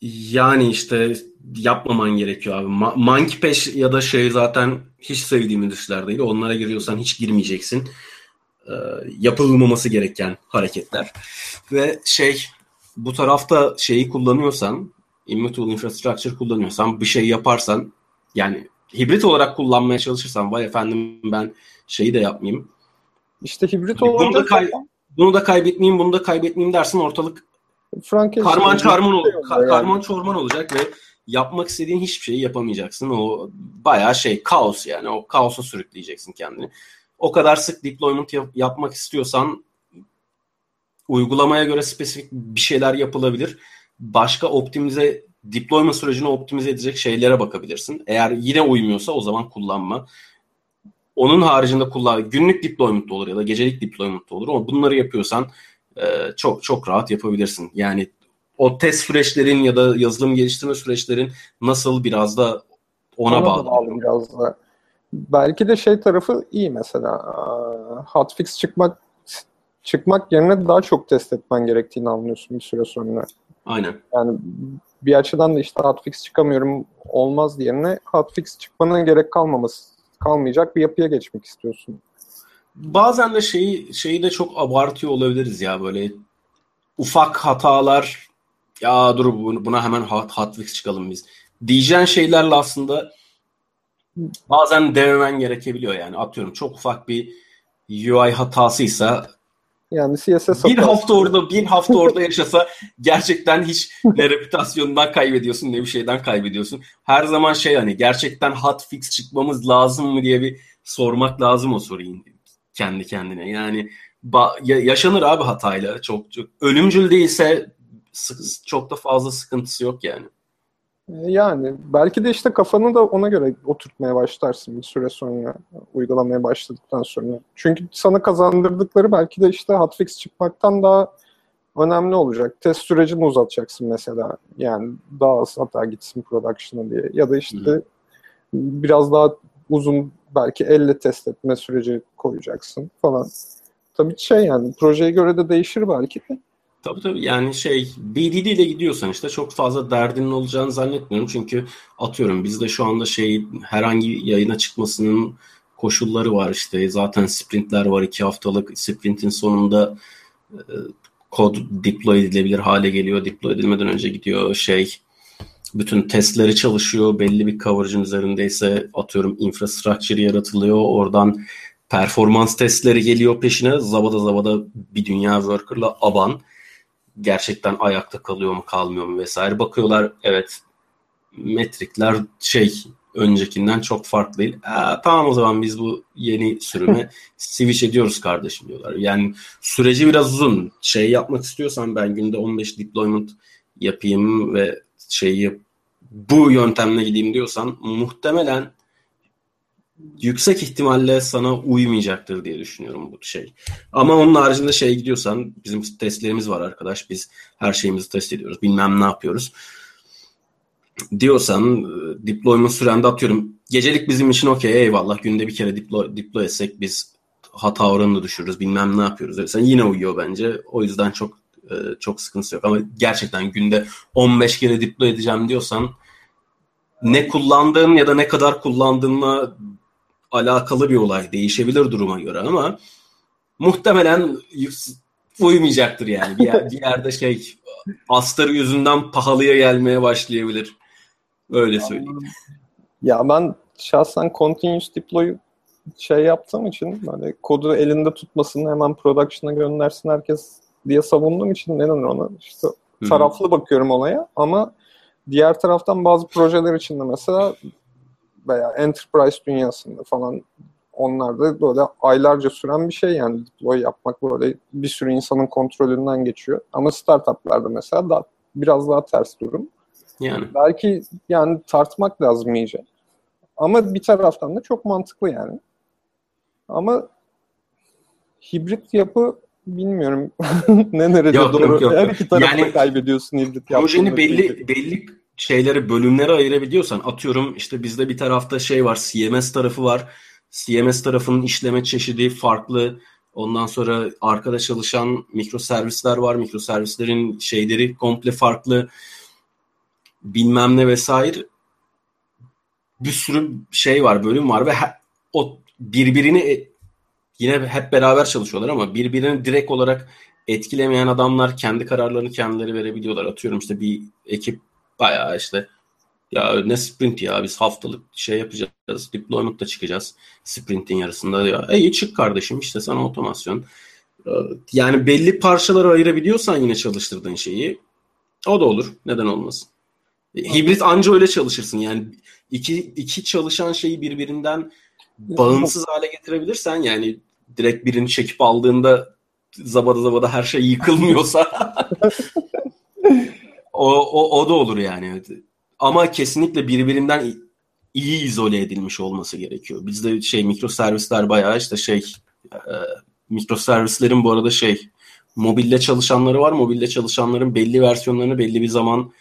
Yani işte yapmaman gerekiyor abi. Ma- Monkey Pesh ya da şey zaten hiç sevdiğim işler değil. Onlara giriyorsan hiç girmeyeceksin. Ee, yapılmaması gereken hareketler. Ve şey bu tarafta şeyi kullanıyorsan Immutable Infrastructure kullanıyorsan bir şey yaparsan yani hibrit olarak kullanmaya çalışırsan vay efendim ben şeyi de yapmayayım. İşte hibrit olarak bunu da, kay- bunu da kaybetmeyeyim bunu da kaybetmeyeyim dersin ortalık Karman çorman ol, şey yani. karman çorman olacak ve yapmak istediğin hiçbir şeyi yapamayacaksın. O bayağı şey kaos yani. O kaosa sürükleyeceksin kendini. O kadar sık deployment yap- yapmak istiyorsan uygulamaya göre spesifik bir şeyler yapılabilir. Başka optimize deployment sürecini optimize edecek şeylere bakabilirsin. Eğer yine uymuyorsa o zaman kullanma. Onun haricinde kullan günlük deployment olur ya da gecelik deployment olur ama bunları yapıyorsan e, çok çok rahat yapabilirsin. Yani o test süreçlerin ya da yazılım geliştirme süreçlerin nasıl biraz da ona, ona bağlı. bağlı biraz da. Belki de şey tarafı iyi mesela. Hotfix çıkmak çıkmak yerine daha çok test etmen gerektiğini anlıyorsun bir süre sonra. Aynen. Yani bir açıdan da işte hotfix çıkamıyorum olmaz yerine hotfix çıkmana gerek kalmaması kalmayacak bir yapıya geçmek istiyorsun bazen de şeyi şeyi de çok abartıyor olabiliriz ya böyle ufak hatalar ya dur buna hemen hot, hotfix çıkalım biz. Diyeceğin şeylerle aslında bazen denemen gerekebiliyor yani. Atıyorum çok ufak bir UI hatasıysa yani CSS bir hafta orada bir hafta orada yaşasa gerçekten hiç ne reputasyonundan kaybediyorsun ne bir şeyden kaybediyorsun. Her zaman şey hani gerçekten hotfix çıkmamız lazım mı diye bir sormak lazım o soruyu kendi kendine. Yani ba- yaşanır abi hatayla. Çok çok ölümcül değilse çok da fazla sıkıntısı yok yani. Yani belki de işte kafanı da ona göre oturtmaya başlarsın bir süre sonra uygulamaya başladıktan sonra. Çünkü sana kazandırdıkları belki de işte hotfix çıkmaktan daha önemli olacak. Test sürecini uzatacaksın mesela. Yani daha az hata gitsin production'a diye. Ya da işte Hı. biraz daha uzun belki elle test etme süreci koyacaksın falan. tabii şey yani projeye göre de değişir belki de. Tabii tabii yani şey BDD ile gidiyorsan işte çok fazla derdinin olacağını zannetmiyorum. Çünkü atıyorum bizde şu anda şey herhangi yayına çıkmasının koşulları var işte. Zaten sprintler var iki haftalık sprintin sonunda e, kod deploy edilebilir hale geliyor. Deploy edilmeden önce gidiyor şey bütün testleri çalışıyor. Belli bir coverage'ın üzerindeyse atıyorum infrastructure yaratılıyor. Oradan performans testleri geliyor peşine. Zabada zabada bir dünya worker'la aban gerçekten ayakta kalıyor mu kalmıyor mu vesaire bakıyorlar evet metrikler şey öncekinden çok farklı değil. Aa, tamam o zaman biz bu yeni sürüme switch ediyoruz kardeşim diyorlar. Yani süreci biraz uzun. Şey yapmak istiyorsan ben günde 15 deployment yapayım ve şeyi bu yöntemle gideyim diyorsan muhtemelen yüksek ihtimalle sana uymayacaktır diye düşünüyorum bu şey. Ama onun haricinde şey gidiyorsan bizim testlerimiz var arkadaş. Biz her şeyimizi test ediyoruz. Bilmem ne yapıyoruz. Diyorsan e, deployment sürende atıyorum. Gecelik bizim için okey eyvallah. Günde bir kere deploy, deploy etsek biz hata oranını düşürürüz. Bilmem ne yapıyoruz. Sen yine uyuyor bence. O yüzden çok e, çok sıkıntısı yok. Ama gerçekten günde 15 kere deploy edeceğim diyorsan ne kullandığın ya da ne kadar kullandığınla alakalı bir olay. Değişebilir duruma göre ama muhtemelen uymayacaktır yani. Bir, yer, bir yerde şey astarı yüzünden pahalıya gelmeye başlayabilir. Öyle söyleyeyim. Ya ben şahsen continuous deploy şey yaptığım için böyle kodu elinde tutmasını hemen production'a göndersin herkes diye savunduğum için neden ona işte taraflı Hı-hı. bakıyorum olaya ama diğer taraftan bazı projeler içinde mesela veya enterprise dünyasında falan onlar da böyle aylarca süren bir şey yani deploy yapmak böyle bir sürü insanın kontrolünden geçiyor. Ama startuplarda mesela daha, biraz daha ters durum. Yani. Belki yani tartmak lazım iyice. Ama bir taraftan da çok mantıklı yani. Ama hibrit yapı bilmiyorum ne nerede yok, doğru. Yok, yok. Her iki tarafta yani, kaybediyorsun hibrit. Projeni belli, belli şeyleri bölümlere ayırabiliyorsan atıyorum işte bizde bir tarafta şey var CMS tarafı var. CMS tarafının işleme çeşidi farklı. Ondan sonra arkada çalışan mikroservisler var. Mikroservislerin şeyleri komple farklı. Bilmem ne vesaire. Bir sürü şey var, bölüm var ve o birbirini yine hep beraber çalışıyorlar ama birbirini direkt olarak etkilemeyen adamlar kendi kararlarını kendileri verebiliyorlar. Atıyorum işte bir ekip bayağı işte ya ne sprint ya biz haftalık şey yapacağız. Deployment'ta çıkacağız. Sprintin yarısında ya. E çık kardeşim işte sana otomasyon. Ee, yani belli parçalara ayırabiliyorsan yine çalıştırdığın şeyi o da olur. Neden olmasın? E, hibrit anca öyle çalışırsın. Yani iki, iki çalışan şeyi birbirinden bağımsız hale getirebilirsen yani direkt birini çekip aldığında zabada zabada her şey yıkılmıyorsa o, o, o da olur yani. Ama kesinlikle birbirinden iyi izole edilmiş olması gerekiyor. Bizde şey mikroservisler bayağı işte şey e, mikroservislerin bu arada şey mobilde çalışanları var. Mobilde çalışanların belli versiyonlarını belli bir zaman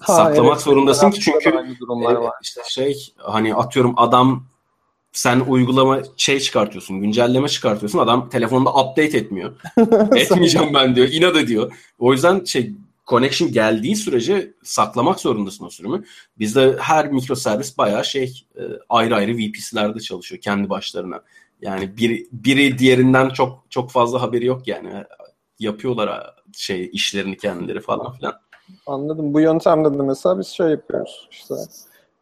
ha, saklamak evet, zorundasın ki çünkü e, işte şey hani atıyorum adam sen uygulama şey çıkartıyorsun, güncelleme çıkartıyorsun. Adam telefonda update etmiyor. Etmeyeceğim ben diyor. inat ediyor. O yüzden şey connection geldiği sürece saklamak zorundasın o sürümü. Bizde her mikroservis bayağı şey e, ayrı ayrı VPC'lerde çalışıyor kendi başlarına. Yani biri, biri diğerinden çok çok fazla haberi yok yani. Yapıyorlar şey işlerini kendileri falan filan. Anladım. Bu yöntemde de mesela biz şey yapıyoruz. İşte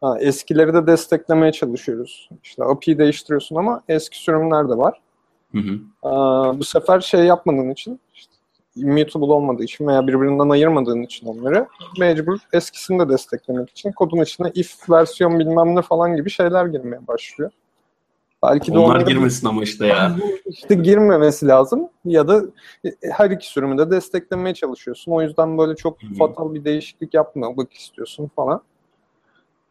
ha, eskileri de desteklemeye çalışıyoruz. İşte API'yi değiştiriyorsun ama eski sürümler de var. Hı hı. Aa, bu sefer şey yapmadığın için işte immutable olmadığı için veya birbirinden ayırmadığın için onları mecbur eskisini de desteklemek için kodun içine if versiyon bilmem ne falan gibi şeyler girmeye başlıyor. Belki de Onlar onları, girmesin ama işte ya. İşte girmemesi lazım ya da her iki sürümü de desteklemeye çalışıyorsun. O yüzden böyle çok hmm. fatal bir değişiklik yapmamak istiyorsun falan.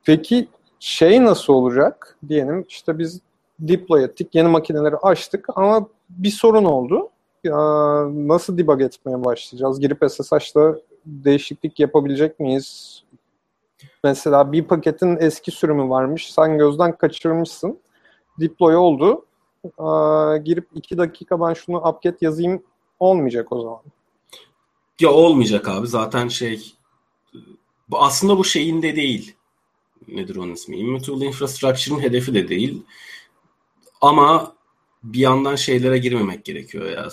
Peki şey nasıl olacak? Diyelim işte biz deploy ettik, yeni makineleri açtık ama bir sorun oldu ya, nasıl debug etmeye başlayacağız? Girip SSH'da değişiklik yapabilecek miyiz? Mesela bir paketin eski sürümü varmış. Sen gözden kaçırmışsın. Deploy oldu. Aa, girip iki dakika ben şunu upget yazayım olmayacak o zaman. Ya olmayacak abi. Zaten şey aslında bu şeyin de değil. Nedir onun ismi? Immutable Infrastructure'ın hedefi de değil. Ama bir yandan şeylere girmemek gerekiyor ya.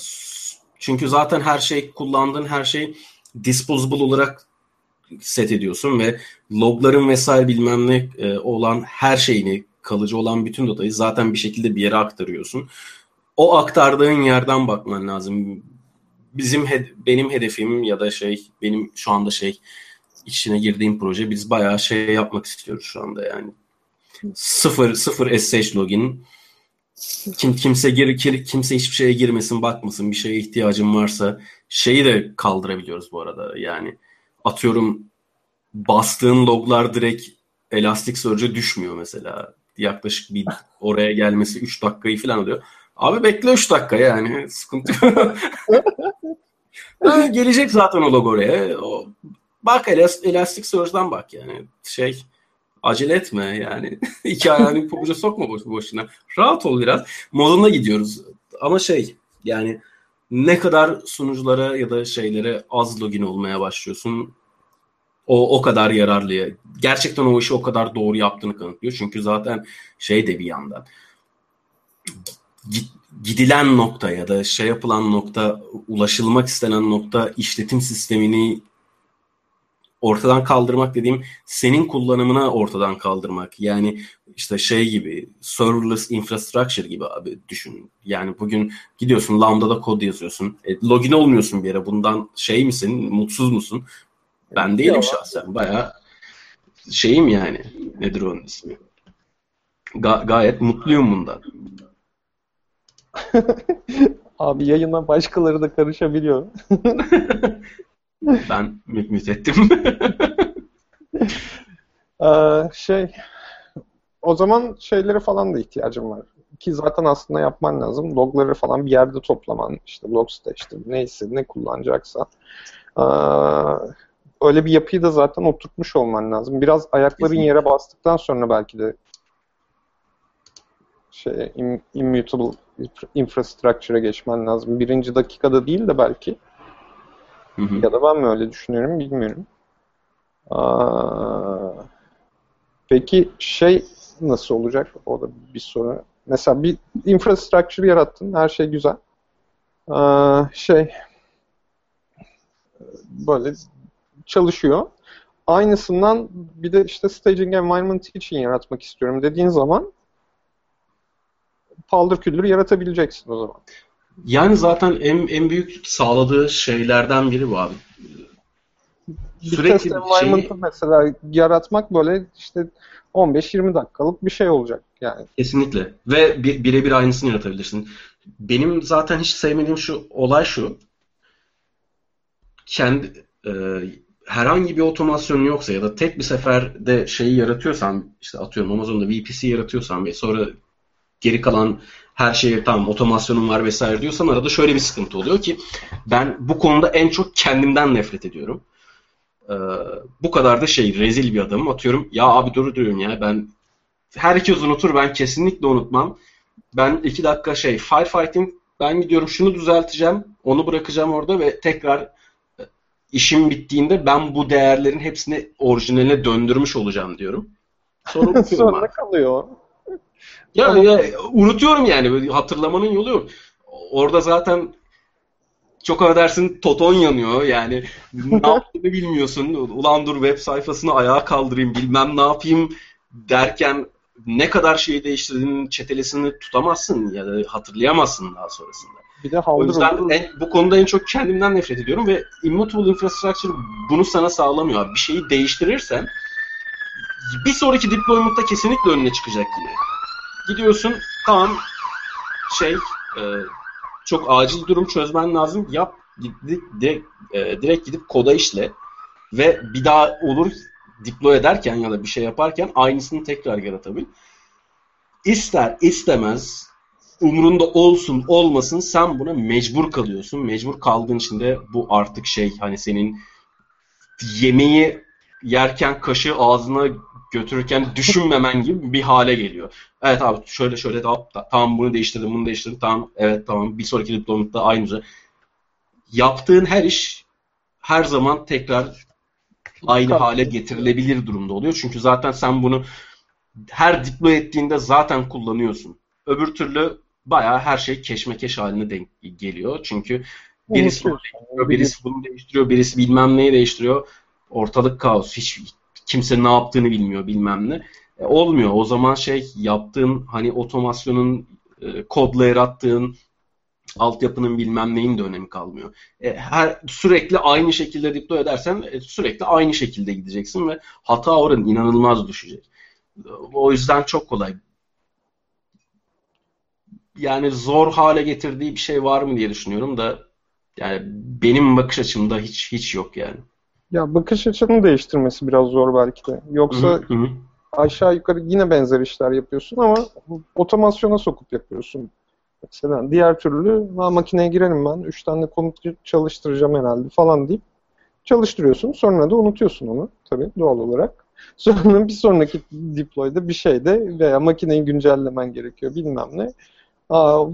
Çünkü zaten her şey kullandığın her şey disposable olarak set ediyorsun ve logların vesaire bilmem ne e, olan her şeyini kalıcı olan bütün datayı zaten bir şekilde bir yere aktarıyorsun. O aktardığın yerden bakman lazım. Bizim benim hedefim ya da şey benim şu anda şey içine girdiğim proje biz bayağı şey yapmak istiyoruz şu anda yani. Sıfır sıfır SSH login kim kimse gir kimse hiçbir şeye girmesin bakmasın bir şeye ihtiyacım varsa şeyi de kaldırabiliyoruz bu arada yani atıyorum bastığın loglar direkt Elasticsearch'e düşmüyor mesela yaklaşık bir oraya gelmesi 3 dakikayı falan alıyor. Abi bekle 3 dakika yani sıkıntı yok. gelecek zaten o log oraya. O, bak Elasticsearch'dan bak yani şey acele etme yani. İki ayağını pabuca sokma boş boşuna. Rahat ol biraz. Moduna gidiyoruz. Ama şey yani ne kadar sunuculara ya da şeylere az login olmaya başlıyorsun o o kadar yararlı. Gerçekten o işi o kadar doğru yaptığını kanıtlıyor. Çünkü zaten şey de bir yandan gidilen nokta ya da şey yapılan nokta, ulaşılmak istenen nokta işletim sistemini ortadan kaldırmak dediğim senin kullanımına ortadan kaldırmak. Yani işte şey gibi serverless infrastructure gibi abi düşün. Yani bugün gidiyorsun Lambda'da kod yazıyorsun. E, login olmuyorsun bir yere. Bundan şey misin? Mutsuz musun? Ben değilim şahsen. Baya şeyim yani. Nedir onun ismi? Ga- gayet mutluyum bundan. Abi yayına başkaları da karışabiliyor. ben mute ettim. ee, şey o zaman şeylere falan da ihtiyacım var. Ki zaten aslında yapman lazım. Logları falan bir yerde toplaman. işte Logstage'dir neyse ne kullanacaksa. Ee, öyle bir yapıyı da zaten oturtmuş olman lazım. Biraz ayakların Kesinlikle. yere bastıktan sonra belki de şey immutable infrastructure'a geçmen lazım. Birinci dakikada değil de belki. Hı. Ya da ben mi öyle düşünüyorum bilmiyorum. Aa, peki şey nasıl olacak? O da bir soru. Mesela bir infrastructure yarattın. Her şey güzel. Aa, şey böyle çalışıyor. Aynısından bir de işte staging environment için yaratmak istiyorum dediğin zaman paldır küldür yaratabileceksin o zaman. Yani zaten en, en büyük sağladığı şeylerden biri bu abi. Sürekli bir environment'ı şey... mesela yaratmak böyle işte 15-20 dakikalık bir şey olacak yani. Kesinlikle. Ve birebir aynısını yaratabilirsin. Benim zaten hiç sevmediğim şu olay şu. Kendi e, herhangi bir otomasyon yoksa ya da tek bir seferde şeyi yaratıyorsan işte atıyorum Amazon'da VPC yaratıyorsan ve sonra geri kalan her şeyi tamam otomasyonum var vesaire diyorsan arada şöyle bir sıkıntı oluyor ki ben bu konuda en çok kendimden nefret ediyorum. Ee, bu kadar da şey rezil bir adamım. Atıyorum ya abi dur diyorum ya ben herkes unutur ben kesinlikle unutmam. Ben iki dakika şey firefighting ben gidiyorum şunu düzelteceğim onu bırakacağım orada ve tekrar e, işim bittiğinde ben bu değerlerin hepsini orijinaline döndürmüş olacağım diyorum. Sonra, Sonra kalıyor. Ya, ya unutuyorum yani hatırlamanın yolu yok. Orada zaten çok affedersin toton yanıyor yani ne yaptığını bilmiyorsun. Ulan dur web sayfasını ayağa kaldırayım bilmem ne yapayım derken ne kadar şeyi değiştirdiğinin çetelesini tutamazsın ya da hatırlayamazsın daha sonrasında. Bir de o yüzden en, bu konuda en çok kendimden nefret ediyorum ve Immutable Infrastructure bunu sana sağlamıyor. Bir şeyi değiştirirsen bir sonraki deployment'ta kesinlikle önüne çıkacak yine gidiyorsun tamam şey e, çok acil durum çözmen lazım. Yap direkt, direkt, e, direkt gidip koda işle ve bir daha olur deploy ederken ya da bir şey yaparken aynısını tekrar yaratabil. İster istemez umurunda olsun olmasın sen buna mecbur kalıyorsun. Mecbur kaldığın için de bu artık şey hani senin yemeği yerken kaşığı ağzına götürürken düşünmemen gibi bir hale geliyor. Evet abi şöyle şöyle da, tamam bunu değiştirdim bunu değiştirdim tamam evet tamam bir sonraki diplomada aynı üzere. Yaptığın her iş her zaman tekrar aynı hale getirilebilir durumda oluyor. Çünkü zaten sen bunu her deploy ettiğinde zaten kullanıyorsun. Öbür türlü bayağı her şey keşmekeş haline denk geliyor. Çünkü birisi bunu değiştiriyor, birisi bunu değiştiriyor, birisi bilmem neyi değiştiriyor. Ortalık kaos. Hiç kimse ne yaptığını bilmiyor bilmem ne. E, olmuyor. O zaman şey yaptığın hani otomasyonun e, kodla yarattığın altyapının bilmem neyin de önemi kalmıyor. E, her sürekli aynı şekilde deploy edersen e, sürekli aynı şekilde gideceksin ve hata oranı inanılmaz düşecek. O yüzden çok kolay. Yani zor hale getirdiği bir şey var mı diye düşünüyorum da yani benim bakış açımda hiç hiç yok yani. Ya bakış açını değiştirmesi biraz zor belki de. Yoksa hı hı. aşağı yukarı yine benzer işler yapıyorsun ama otomasyona sokup yapıyorsun. Mesela diğer türlü ha, makineye girelim ben. Üç tane komut çalıştıracağım herhalde falan deyip çalıştırıyorsun. Sonra da unutuyorsun onu tabii doğal olarak. Sonra bir sonraki deploy'da bir şeyde veya makineyi güncellemen gerekiyor bilmem ne. Aa,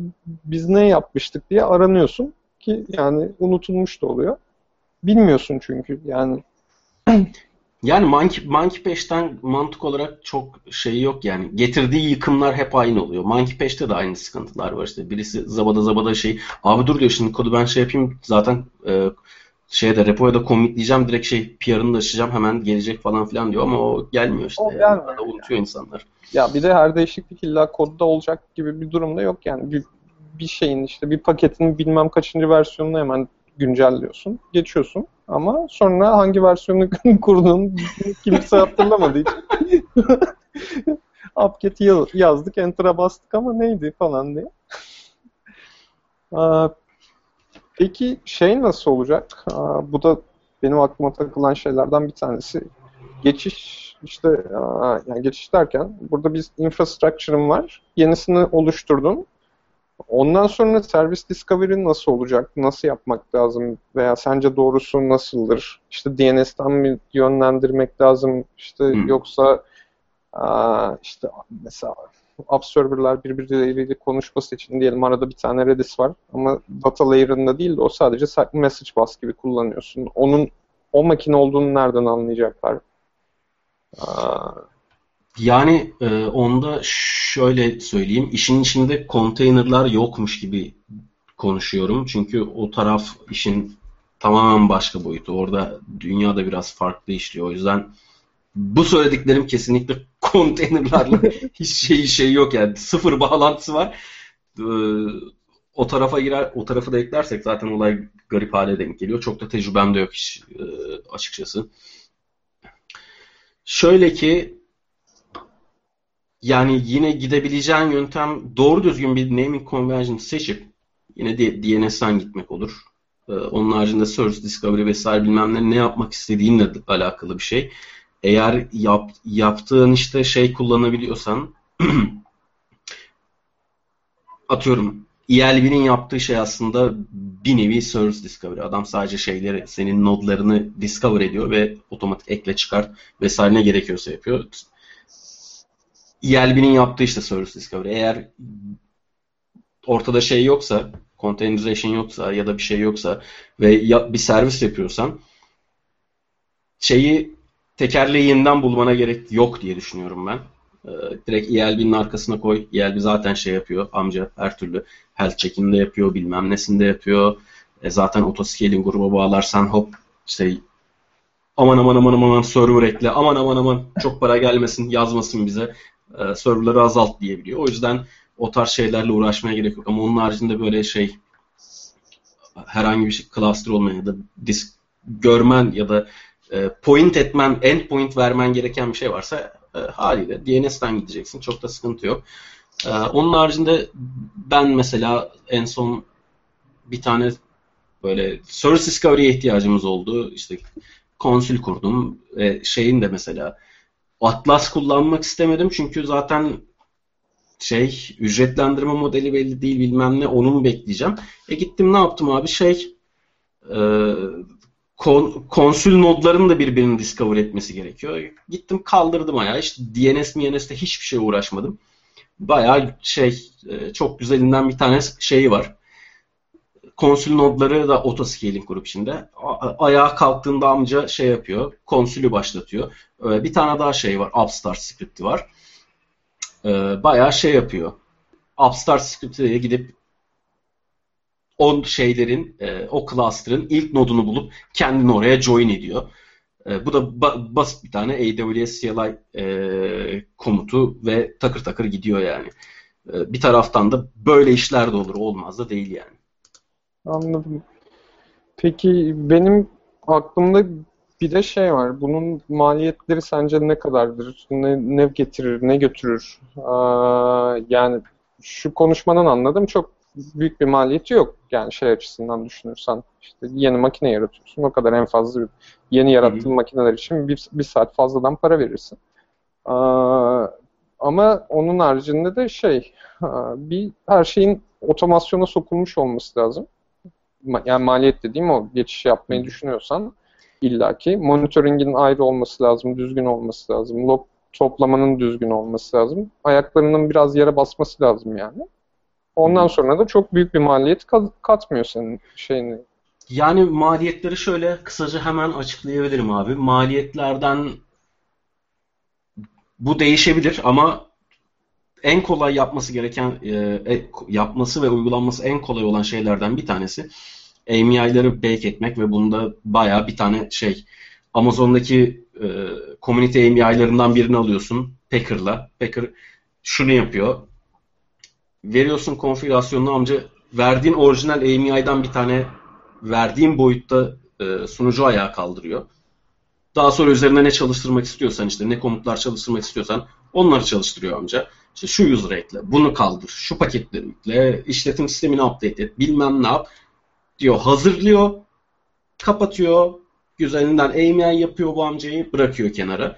biz ne yapmıştık diye aranıyorsun ki yani unutulmuş da oluyor. Bilmiyorsun çünkü yani. Yani Monkey, Monkey Patch'ten mantık olarak çok şey yok yani. Getirdiği yıkımlar hep aynı oluyor. Monkey Patch'te de aynı sıkıntılar var işte. Birisi zabada zabada şey, abi dur diyor şimdi kodu ben şey yapayım zaten e, şeyde repoya da commitleyeceğim direkt şey PR'ını da açacağım hemen gelecek falan filan diyor ama o gelmiyor işte. O yani. gelmiyor. unutuyor insanlar. Ya bir de her değişiklik illa kodda olacak gibi bir durumda yok yani. Bir, bir şeyin işte bir paketin bilmem kaçıncı versiyonunu hemen güncelliyorsun. Geçiyorsun. Ama sonra hangi versiyonu kurdun kimse hatırlamadığı için upget'i yazdık, enter'a bastık ama neydi falan diye. Peki şey nasıl olacak? Bu da benim aklıma takılan şeylerden bir tanesi. Geçiş işte yani geçiş derken burada bir infrastructure'ım var. Yenisini oluşturdum. Ondan sonra servis discovery nasıl olacak? Nasıl yapmak lazım? Veya sence doğrusu nasıldır? İşte DNS'ten mi yönlendirmek lazım? İşte hmm. yoksa aa, işte mesela app serverlar birbirleriyle konuşması için diyelim arada bir tane Redis var ama data layer'ında değil de o sadece message bus gibi kullanıyorsun. Onun o makine olduğunu nereden anlayacaklar? Aa, yani e, onda şöyle söyleyeyim, işin içinde konteynerlar yokmuş gibi konuşuyorum. Çünkü o taraf işin tamamen başka boyutu. Orada dünya da biraz farklı işliyor. O yüzden bu söylediklerim kesinlikle konteynerlarla hiç şey şey yok yani sıfır bağlantısı var. Ee, o tarafa girer, o tarafı da eklersek zaten olay garip hale denk geliyor. Çok da tecrübem de yok hiç e, açıkçası. Şöyle ki yani yine gidebileceğin yöntem doğru düzgün bir naming convention seçip yine DNS'den gitmek olur. Ee, onun haricinde Service Discovery vesaire bilmem ne ne yapmak istediğinle alakalı bir şey. Eğer yap, yaptığın işte şey kullanabiliyorsan atıyorum ELB'nin yaptığı şey aslında bir nevi Service Discovery. Adam sadece şeyleri, senin nodlarını discover ediyor ve otomatik ekle çıkart vesaire ne gerekiyorsa yapıyor. ELB'nin yaptığı işte Service Discovery. Eğer ortada şey yoksa, containerization yoksa ya da bir şey yoksa ve ya, bir servis yapıyorsan şeyi tekerleği yeniden bulmana gerek yok diye düşünüyorum ben. Ee, direkt ELB'nin arkasına koy. ELB zaten şey yapıyor. Amca her türlü health check'inde yapıyor, bilmem nesinde yapıyor. E, zaten autoscaling gruba bağlarsan hop işte aman aman aman aman server ekle, aman aman aman çok para gelmesin, yazmasın bize e, serverları azalt diyebiliyor. O yüzden o tarz şeylerle uğraşmaya gerek yok. Ama onun haricinde böyle şey herhangi bir şey, cluster olmayan ya da disk görmen ya da e, point etmen, end point vermen gereken bir şey varsa e, haliyle DNS'ten gideceksin. Çok da sıkıntı yok. E, onun haricinde ben mesela en son bir tane böyle Service Discovery'e ihtiyacımız oldu. İşte konsül kurdum. E, şeyin de mesela Atlas kullanmak istemedim çünkü zaten şey ücretlendirme modeli belli değil bilmem ne onu mu bekleyeceğim. E gittim ne yaptım abi şey e, kon, konsül nodlarının da birbirini discover etmesi gerekiyor. Gittim kaldırdım ayağı. İşte DNS MNS'te hiçbir şey uğraşmadım. Bayağı şey e, çok güzelinden bir tane şeyi var. Konsül nodları da autoscaling grup içinde. Ayağa kalktığında amca şey yapıyor. Konsülü başlatıyor. E, bir tane daha şey var. Upstart script'i var. E, bayağı şey yapıyor. Upstart script'e gidip o şeylerin, e, o cluster'ın ilk nodunu bulup kendini oraya join ediyor. E, bu da ba- basit bir tane AWS CLI e, komutu ve takır takır gidiyor yani. Bir taraftan da böyle işler de olur, olmaz da değil yani. Anladım. Peki benim aklımda bir de şey var. Bunun maliyetleri sence ne kadardır? Ne, ne getirir, ne götürür? Aa, yani şu konuşmadan anladım. Çok büyük bir maliyeti yok. Yani şey açısından düşünürsen işte yeni makine yaratıyorsun. O kadar en fazla yeni yarattığın Hı-hı. makineler için bir, bir saat fazladan para verirsin. Aa, ama onun haricinde de şey bir her şeyin otomasyona sokulmuş olması lazım. Yani maliyet dediğim o geçiş yapmayı düşünüyorsan illaki monitoringin ayrı olması lazım, düzgün olması lazım. Log toplamanın düzgün olması lazım. Ayaklarının biraz yere basması lazım yani. Ondan sonra da çok büyük bir maliyet katmıyor senin şeyini. Yani maliyetleri şöyle kısaca hemen açıklayabilirim abi. Maliyetlerden bu değişebilir ama en kolay yapması gereken e, e yapması ve uygulanması en kolay olan şeylerden bir tanesi AMI'ları bake etmek ve bunda bayağı bir tane şey Amazon'daki e, community AMI'larından birini alıyorsun Packer'la. Packer şunu yapıyor veriyorsun konfigürasyonunu amca verdiğin orijinal AMI'den bir tane verdiğin boyutta e, sunucu ayağa kaldırıyor. Daha sonra üzerine ne çalıştırmak istiyorsan işte ne komutlar çalıştırmak istiyorsan onları çalıştırıyor amca. İşte şu user ekle, bunu kaldır, şu paketleri yükle, işletim sistemini update et, bilmem ne yap diyor. Hazırlıyor, kapatıyor, güzelinden AMI yapıyor bu amcayı, bırakıyor kenara.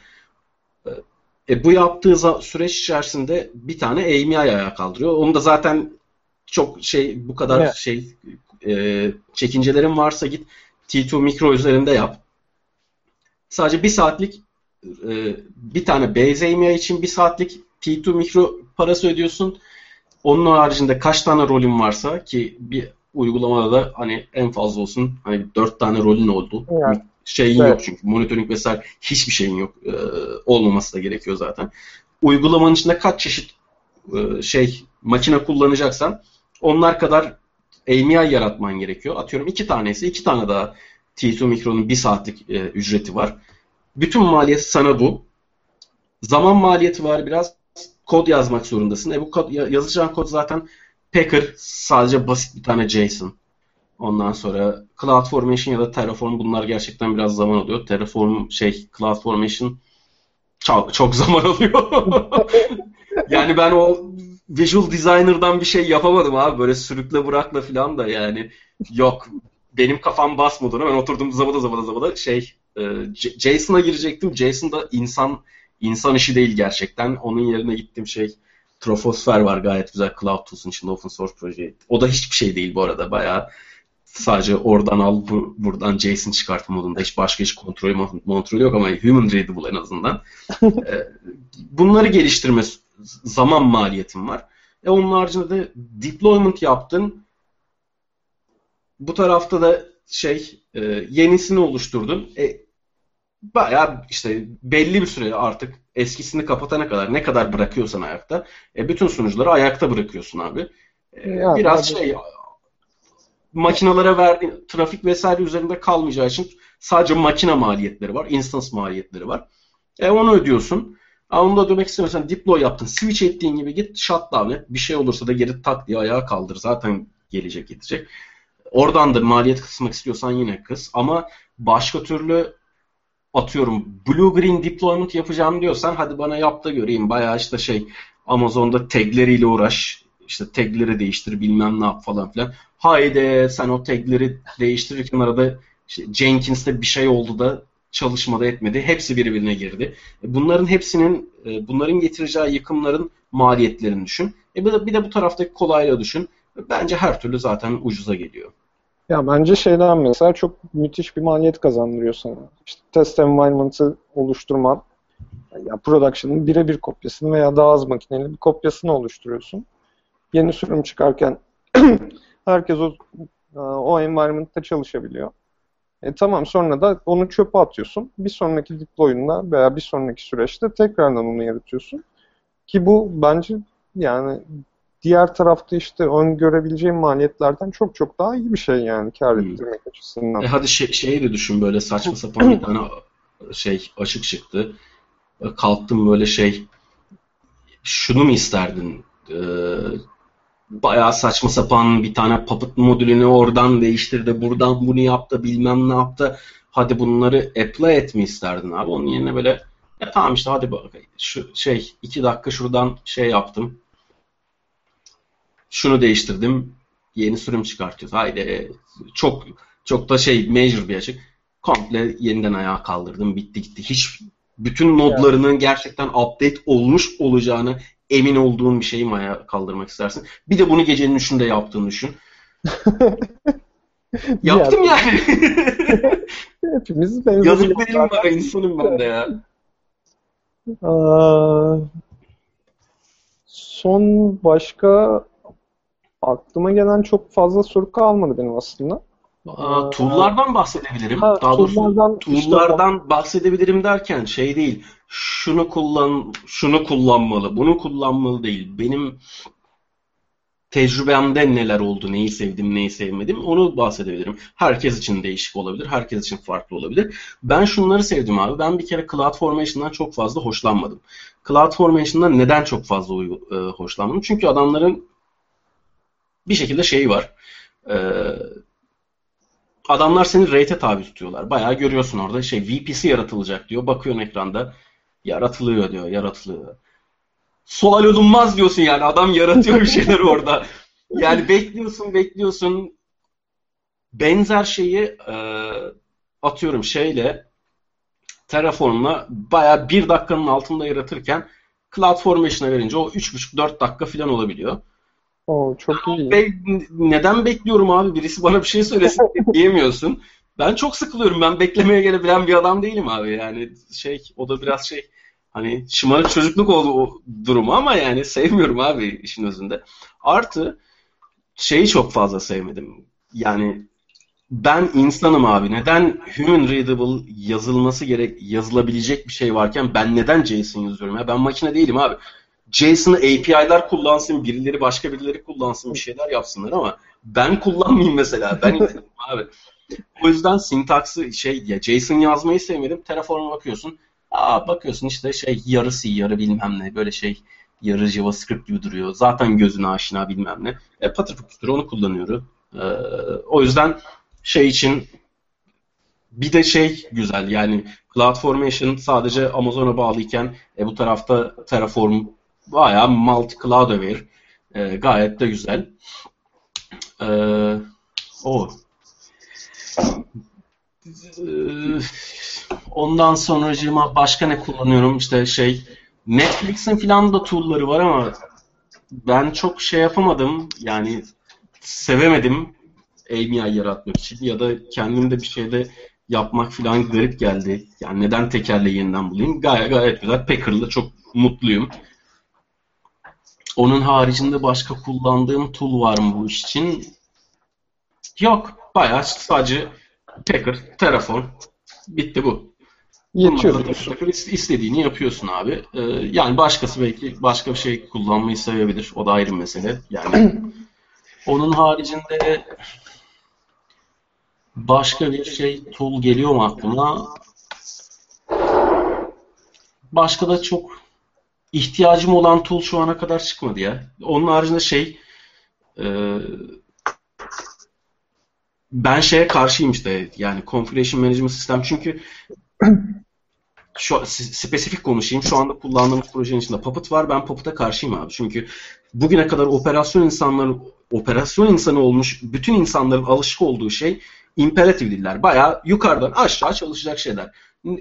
E, bu yaptığı süreç içerisinde bir tane AMI ayağa kaldırıyor. Onu da zaten çok şey bu kadar evet. şey e, çekincelerin varsa git T2 Micro üzerinde yap. Sadece bir saatlik e, bir tane base AMI için bir saatlik T2 Micro parası ödüyorsun. Onun haricinde kaç tane rolün varsa ki bir uygulamada da hani en fazla olsun hani dört tane rolün oldu. Evet şeyin evet. yok çünkü. Monitoring vesaire hiçbir şeyin yok. E, olmaması da gerekiyor zaten. Uygulamanın içinde kaç çeşit e, şey makine kullanacaksan onlar kadar AMI yaratman gerekiyor. Atıyorum iki tanesi, iki tane daha T2 Micro'nun bir saatlik e, ücreti var. Bütün maliyet sana bu. Zaman maliyeti var biraz. Kod yazmak zorundasın. E bu kod, yazacağın kod zaten Packer sadece basit bir tane JSON. Ondan sonra CloudFormation ya da Terraform bunlar gerçekten biraz zaman alıyor. Terraform şey CloudFormation çok, çok zaman alıyor. yani ben o visual designer'dan bir şey yapamadım abi. Böyle sürükle bırakla falan da yani yok. Benim kafam basmadı. Ben oturdum zabada zabada zabada şey e, JSON'a girecektim. JSON da insan insan işi değil gerçekten. Onun yerine gittim şey Troposfer var gayet güzel Cloud Tools'un içinde open source proje. O da hiçbir şey değil bu arada. Bayağı sadece oradan al bu, buradan JSON çıkart modunda hiç başka hiç kontrolü kontrolü yok ama human readable en azından. Ee, bunları geliştirme zaman maliyetim var. E onun haricinde de deployment yaptın. Bu tarafta da şey e, yenisini oluşturdun. E, bayağı işte belli bir süre artık eskisini kapatana kadar ne kadar bırakıyorsan ayakta e, bütün sunucuları ayakta bırakıyorsun abi. E, ya, biraz abi. şey makinalara verdiğin trafik vesaire üzerinde kalmayacağı için sadece makine maliyetleri var, instance maliyetleri var. E onu ödüyorsun. Ama onu da ödemek istemiyorsan deploy yaptın, switch ettiğin gibi git shutdown et. Bir şey olursa da geri tak diye ayağa kaldır. Zaten gelecek gidecek. Oradan da maliyet kısmak istiyorsan yine kıs. Ama başka türlü atıyorum blue green deployment yapacağım diyorsan hadi bana yap da göreyim. Bayağı işte şey Amazon'da tagleriyle uğraş işte tagleri değiştir bilmem ne yap falan filan. Haydi sen o tagleri değiştirirken arada işte Jenkins'te bir şey oldu da çalışmada etmedi. Hepsi birbirine girdi. E, bunların hepsinin e, bunların getireceği yıkımların maliyetlerini düşün. E bir de, bir de bu taraftaki kolaylığı düşün. Bence her türlü zaten ucuza geliyor. Ya bence şeyden mesela çok müthiş bir maliyet kazandırıyor sana. İşte test environment'ı oluşturman, ya production'ın birebir kopyasını veya daha az makineli bir kopyasını oluşturuyorsun. Yeni sürüm çıkarken herkes o, o environment'ta çalışabiliyor. E tamam sonra da onu çöpe atıyorsun. Bir sonraki deploy'unda veya bir sonraki süreçte tekrardan onu yaratıyorsun. Ki bu bence yani diğer tarafta işte öngörebileceğim maliyetlerden çok çok daha iyi bir şey yani kar hmm. ettirmek açısından. E hadi şey, şeyi de düşün böyle saçma sapan bir tane şey açık çıktı. E, kalktım böyle şey şunu mu isterdin? Ee, bayağı saçma sapan bir tane puppet modülünü oradan değiştirdi, buradan bunu yaptı, bilmem ne yaptı. Hadi bunları apply et mi isterdin abi? Onun yerine böyle ya tamam işte hadi bak şu şey iki dakika şuradan şey yaptım. Şunu değiştirdim. Yeni sürüm çıkartıyoruz. Haydi çok çok da şey major bir açık. Komple yeniden ayağa kaldırdım. Bitti gitti. Hiç bütün nodlarının gerçekten update olmuş olacağını emin olduğun bir şeyi mi ayağa kaldırmak istersin? Bir de bunu gecenin üçünde yaptığını düşün. Yaptım yani. Hepimiz benzer. Yazık benim var insanım ben de ya. son başka aklıma gelen çok fazla soru kalmadı benim aslında. Aa, tool'lardan bahsedebilirim. Ha, Daha doğrusu tool'lardan işte... bahsedebilirim derken şey değil. Şunu kullan, şunu kullanmalı, bunu kullanmalı değil. Benim tecrübemde neler oldu, neyi sevdim, neyi sevmedim onu bahsedebilirim. Herkes için değişik olabilir, herkes için farklı olabilir. Ben şunları sevdim abi. Ben bir kere Cloud Formation'dan çok fazla hoşlanmadım. Cloud Formation'dan neden çok fazla e, hoşlanmadım? Çünkü adamların bir şekilde şeyi var. E, adamlar seni rate'e tabi tutuyorlar. Bayağı görüyorsun orada şey VPC yaratılacak diyor. Bakıyorsun ekranda yaratılıyor diyor, yaratılıyor. Sual olunmaz diyorsun yani. Adam yaratıyor bir şeyler orada. Yani bekliyorsun, bekliyorsun. Benzer şeyi e, atıyorum şeyle Terraform'la bayağı bir dakikanın altında yaratırken CloudFormation'a verince o 3,5-4 dakika falan olabiliyor. Oo, çok iyi. Be neden bekliyorum abi? Birisi bana bir şey söylesin diyemiyorsun. Ben çok sıkılıyorum. Ben beklemeye gelebilen bir adam değilim abi. Yani şey o da biraz şey hani şımarık çocukluk oldu o durumu ama yani sevmiyorum abi işin özünde. Artı şeyi çok fazla sevmedim. Yani ben insanım abi. Neden human readable yazılması gerek yazılabilecek bir şey varken ben neden JSON yazıyorum ya? Ben makine değilim abi. JSON'ı API'ler kullansın, birileri başka birileri kullansın, bir şeyler yapsınlar ama ben kullanmayayım mesela. Ben abi. O yüzden sintaksı şey ya JSON yazmayı sevmedim. Terraform'a bakıyorsun. Aa bakıyorsun işte şey yarı C, yarı bilmem ne böyle şey yarı JavaScript gibi duruyor. Zaten gözüne aşina bilmem ne. E, patır onu kullanıyorum. Ee, o yüzden şey için bir de şey güzel yani CloudFormation sadece Amazon'a bağlıyken e, bu tarafta Terraform bayağı multi cloud aware. E, gayet de güzel. E, o. E, ondan sonracığıma başka ne kullanıyorum? İşte şey Netflix'in filan da tool'ları var ama ben çok şey yapamadım. Yani sevemedim AMI yaratmak için ya da kendim de bir şeyde yapmak filan garip geldi. Yani neden tekerle yeniden bulayım? Gayet gayet güzel. Packer'la çok mutluyum. Onun haricinde başka kullandığım tool var mı bu iş için? Yok. Bayağı sadece Packer, Terraform. Bitti bu. Yetiyor. İstediğini yapıyorsun abi. Ee, yani başkası belki başka bir şey kullanmayı sevebilir. O da ayrı bir mesele. Yani onun haricinde başka bir şey tool geliyor mu aklıma? Başka da çok ihtiyacım olan tool şu ana kadar çıkmadı ya. Onun haricinde şey e, ben şeye karşıyım işte yani configuration management sistem çünkü şu spesifik konuşayım. Şu anda kullandığımız projenin içinde Puppet var. Ben Puppet'a karşıyım abi. Çünkü bugüne kadar operasyon insanları operasyon insanı olmuş bütün insanların alışık olduğu şey imperatif diller. Bayağı yukarıdan aşağı çalışacak şeyler.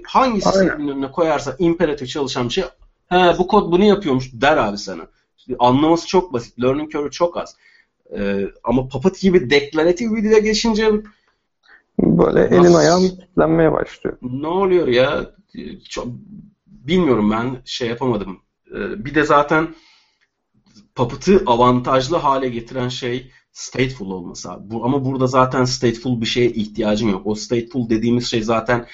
Hangi sistemin önüne koyarsa imperatif çalışan bir şey He bu kod bunu yapıyormuş der abi sana. Anlaması çok basit. Learning curve çok az. Ee, ama Puppet gibi deklaratif bir dile geçince böyle elin Nasıl? ayağın kilitlenmeye başlıyor. Ne oluyor ya? Çok, bilmiyorum ben şey yapamadım. Ee, bir de zaten Puppet'ı avantajlı hale getiren şey stateful olması abi. Bu, ama burada zaten stateful bir şeye ihtiyacın yok. O stateful dediğimiz şey zaten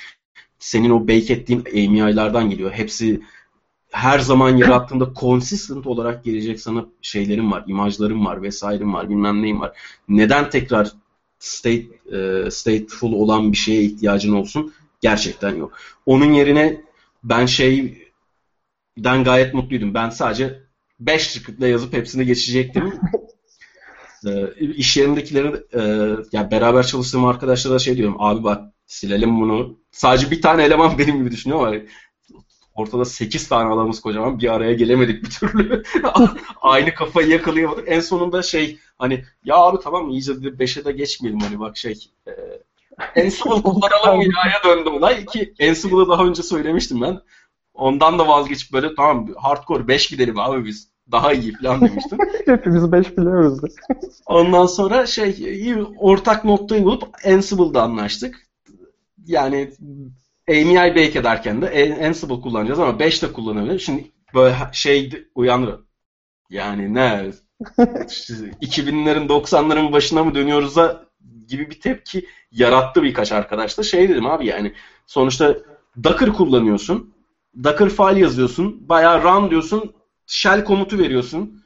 senin o bake ettiğin AMI'lardan geliyor. Hepsi her zaman yarattığında consistent olarak gelecek sana şeylerim var, imajlarım var, vesaire'm var, bilmem neyim var. Neden tekrar state e, stateful olan bir şeye ihtiyacın olsun? Gerçekten yok. Onun yerine ben şeyden gayet mutluydum. Ben sadece 5 scriptle yazıp hepsini geçecektim. e, iş yerindekileri e, ya beraber çalıştığım arkadaşlara şey diyorum. Abi bak silelim bunu. Sadece bir tane eleman benim gibi düşünüyor ama ortada 8 tane adamız kocaman bir araya gelemedik bir türlü. Aynı kafayı yakalayamadık. En sonunda şey hani ya abi tamam iyice de 5'e de geçmeyelim hani bak şey e, Ansible kullanalım ilaya döndü olay ki Ansible'ı daha önce söylemiştim ben. Ondan da vazgeçip böyle tamam hardcore 5 gidelim abi biz daha iyi falan demiştim. Hepimiz 5 biliyoruz. Ondan sonra şey ortak noktayı bulup Ansible'da anlaştık. Yani AMI bake ederken de Ansible kullanacağız ama 5 de kullanabilir. Şimdi böyle şey uyanır. Yani ne 2000'lerin 90'ların başına mı dönüyoruz da gibi bir tepki yarattı birkaç arkadaş da. Şey dedim abi yani sonuçta Docker kullanıyorsun. Docker file yazıyorsun. Bayağı run diyorsun. Shell komutu veriyorsun.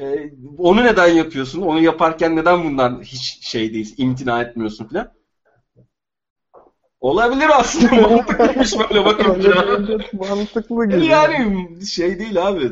Ee, onu neden yapıyorsun? Onu yaparken neden bundan hiç şey değil, imtina etmiyorsun falan. Olabilir aslında mantıklıymış böyle bakınca. Mantıklı gibi. Yani şey değil abi.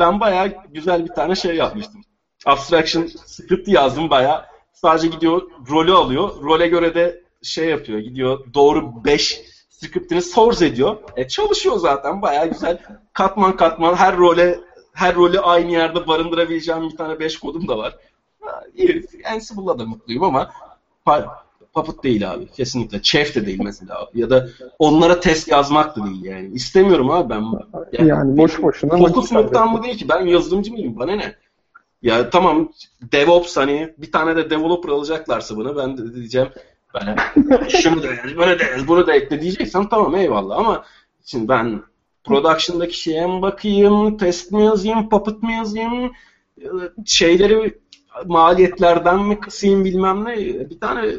Ben bayağı güzel bir tane şey yapmıştım. Abstraction script yazdım bayağı. Sadece gidiyor rolü alıyor. Role göre de şey yapıyor. Gidiyor doğru 5 scriptini source ediyor. E çalışıyor zaten bayağı güzel. Katman katman her role her rolü aynı yerde barındırabileceğim bir tane 5 kodum da var. Ha, iyi. Ansible'la da mutluyum ama Puppet değil abi. Kesinlikle. Chef de değil mesela. Ya da onlara test yazmak da değil yani. İstemiyorum abi ben. Yani, yani boş boşuna. Fokus noktam bu değil ki. Ben yazılımcı mıyım? Bana ne? Ya tamam DevOps hani bir tane de developer alacaklarsa buna ben de diyeceğim böyle şunu da yaz, bunu da yaz, bunu da ekle diyeceksen tamam eyvallah ama şimdi ben production'daki şeye mi bakayım, test mi yazayım, puppet mi yazayım, şeyleri maliyetlerden mi kısayım bilmem ne. Bir tane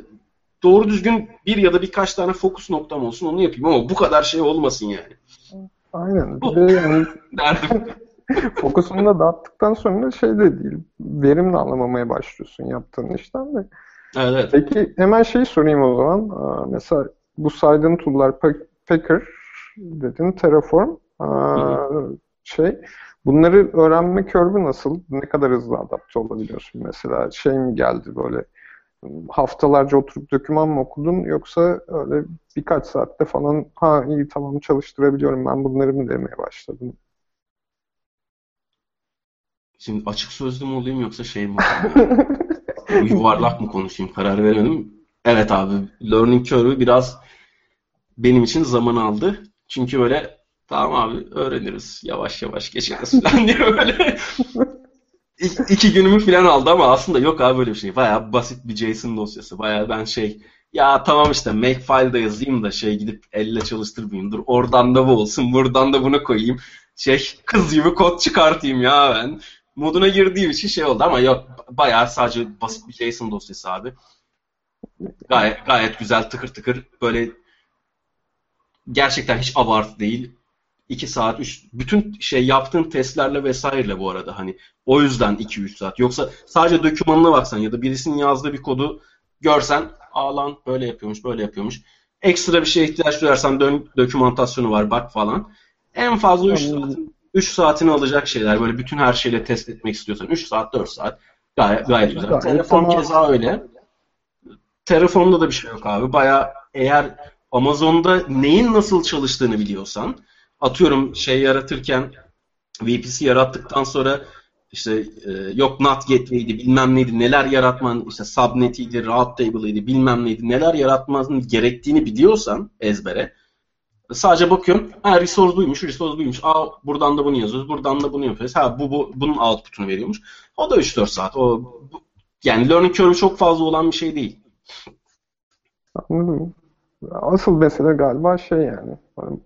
doğru düzgün bir ya da birkaç tane fokus noktam olsun onu yapayım ama bu kadar şey olmasın yani. Aynen. Bir de yani derdim. fokusunu da dağıttıktan sonra şey de değil. Verimle anlamamaya başlıyorsun yaptığın işten de. Evet. Peki hemen şeyi sorayım o zaman. Mesela bu saydığın tool'lar Packer dedin, Terraform şey bunları öğrenme körbü nasıl? Ne kadar hızlı adapte olabiliyorsun mesela? Şey mi geldi böyle haftalarca oturup doküman mı okudun yoksa öyle birkaç saatte falan ha iyi tamam çalıştırabiliyorum ben bunları mı demeye başladım? Şimdi açık sözlü mü olayım yoksa şey mi yuvarlak mı konuşayım karar veremedim. Evet abi learning curve'ü biraz benim için zaman aldı. Çünkü böyle tamam abi öğreniriz yavaş yavaş geçeriz falan diye böyle iki günümü falan aldı ama aslında yok abi böyle bir şey. Bayağı basit bir JSON dosyası. Bayağı ben şey ya tamam işte makefile'da yazayım da şey gidip elle çalıştırmayayım. Dur oradan da bu olsun, buradan da bunu koyayım. Şey kız gibi kod çıkartayım ya ben. Moduna girdiğim için şey oldu ama yok bayağı sadece basit bir JSON dosyası abi. Gayet, gayet güzel tıkır tıkır böyle gerçekten hiç abartı değil 2 saat, 3 bütün şey yaptığın testlerle vesaireyle bu arada hani o yüzden 2-3 saat. Yoksa sadece dokümanına baksan ya da birisinin yazdığı bir kodu görsen aa lan böyle yapıyormuş, böyle yapıyormuş. Ekstra bir şeye ihtiyaç duyarsan dön, dokümantasyonu var bak falan. En fazla 3 saatin, 3 saatini alacak şeyler. Böyle bütün her şeyle test etmek istiyorsan 3 saat, 4 saat. Gayet, gayet güzel. Telefon keza öyle. Telefonda da bir şey yok abi. Baya eğer Amazon'da neyin nasıl çalıştığını biliyorsan atıyorum şey yaratırken VPC yarattıktan sonra işte e, yok not gateway'di bilmem neydi neler yaratman işte subnet'iydi route table'ıydı bilmem neydi neler yaratmanın gerektiğini biliyorsan ezbere Sadece bakıyorum. Ha resource buymuş, resource buymuş. Aa buradan da bunu yazıyoruz, buradan da bunu yapıyoruz. Ha bu, bu bunun output'unu veriyormuş. O da 3-4 saat. O bu, yani learning curve çok fazla olan bir şey değil. Anladım. Asıl mesele galiba şey yani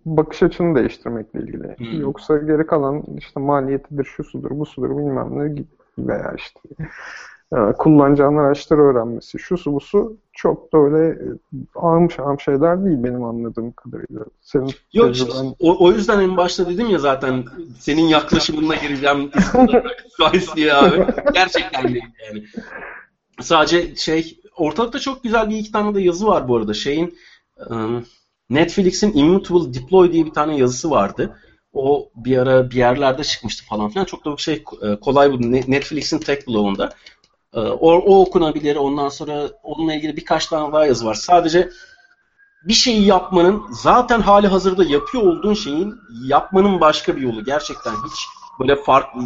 bakış açını değiştirmekle ilgili. Hmm. Yoksa geri kalan işte maliyetidir, şu sudur, bu sudur bilmem ne veya işte e, kullanacağın araçları öğrenmesi, şu su bu su çok da öyle e, ağım şahım şeyler değil benim anladığım kadarıyla. Senin Yok tecrüben... o, o yüzden en başta dedim ya zaten senin yaklaşımına gireceğim diye abi. Gerçekten değil yani. Sadece şey ortalıkta çok güzel bir iki tane de yazı var bu arada. Şeyin Netflix'in Immutable Deploy diye bir tane yazısı vardı. O bir ara bir yerlerde çıkmıştı falan filan. Çok da şey e, kolay bu. Netflix'in Tech Blog'unda. O, o okunabilir. Ondan sonra onunla ilgili birkaç tane daha yazı var. Sadece bir şeyi yapmanın zaten hali hazırda yapıyor olduğun şeyin yapmanın başka bir yolu. Gerçekten hiç böyle farklı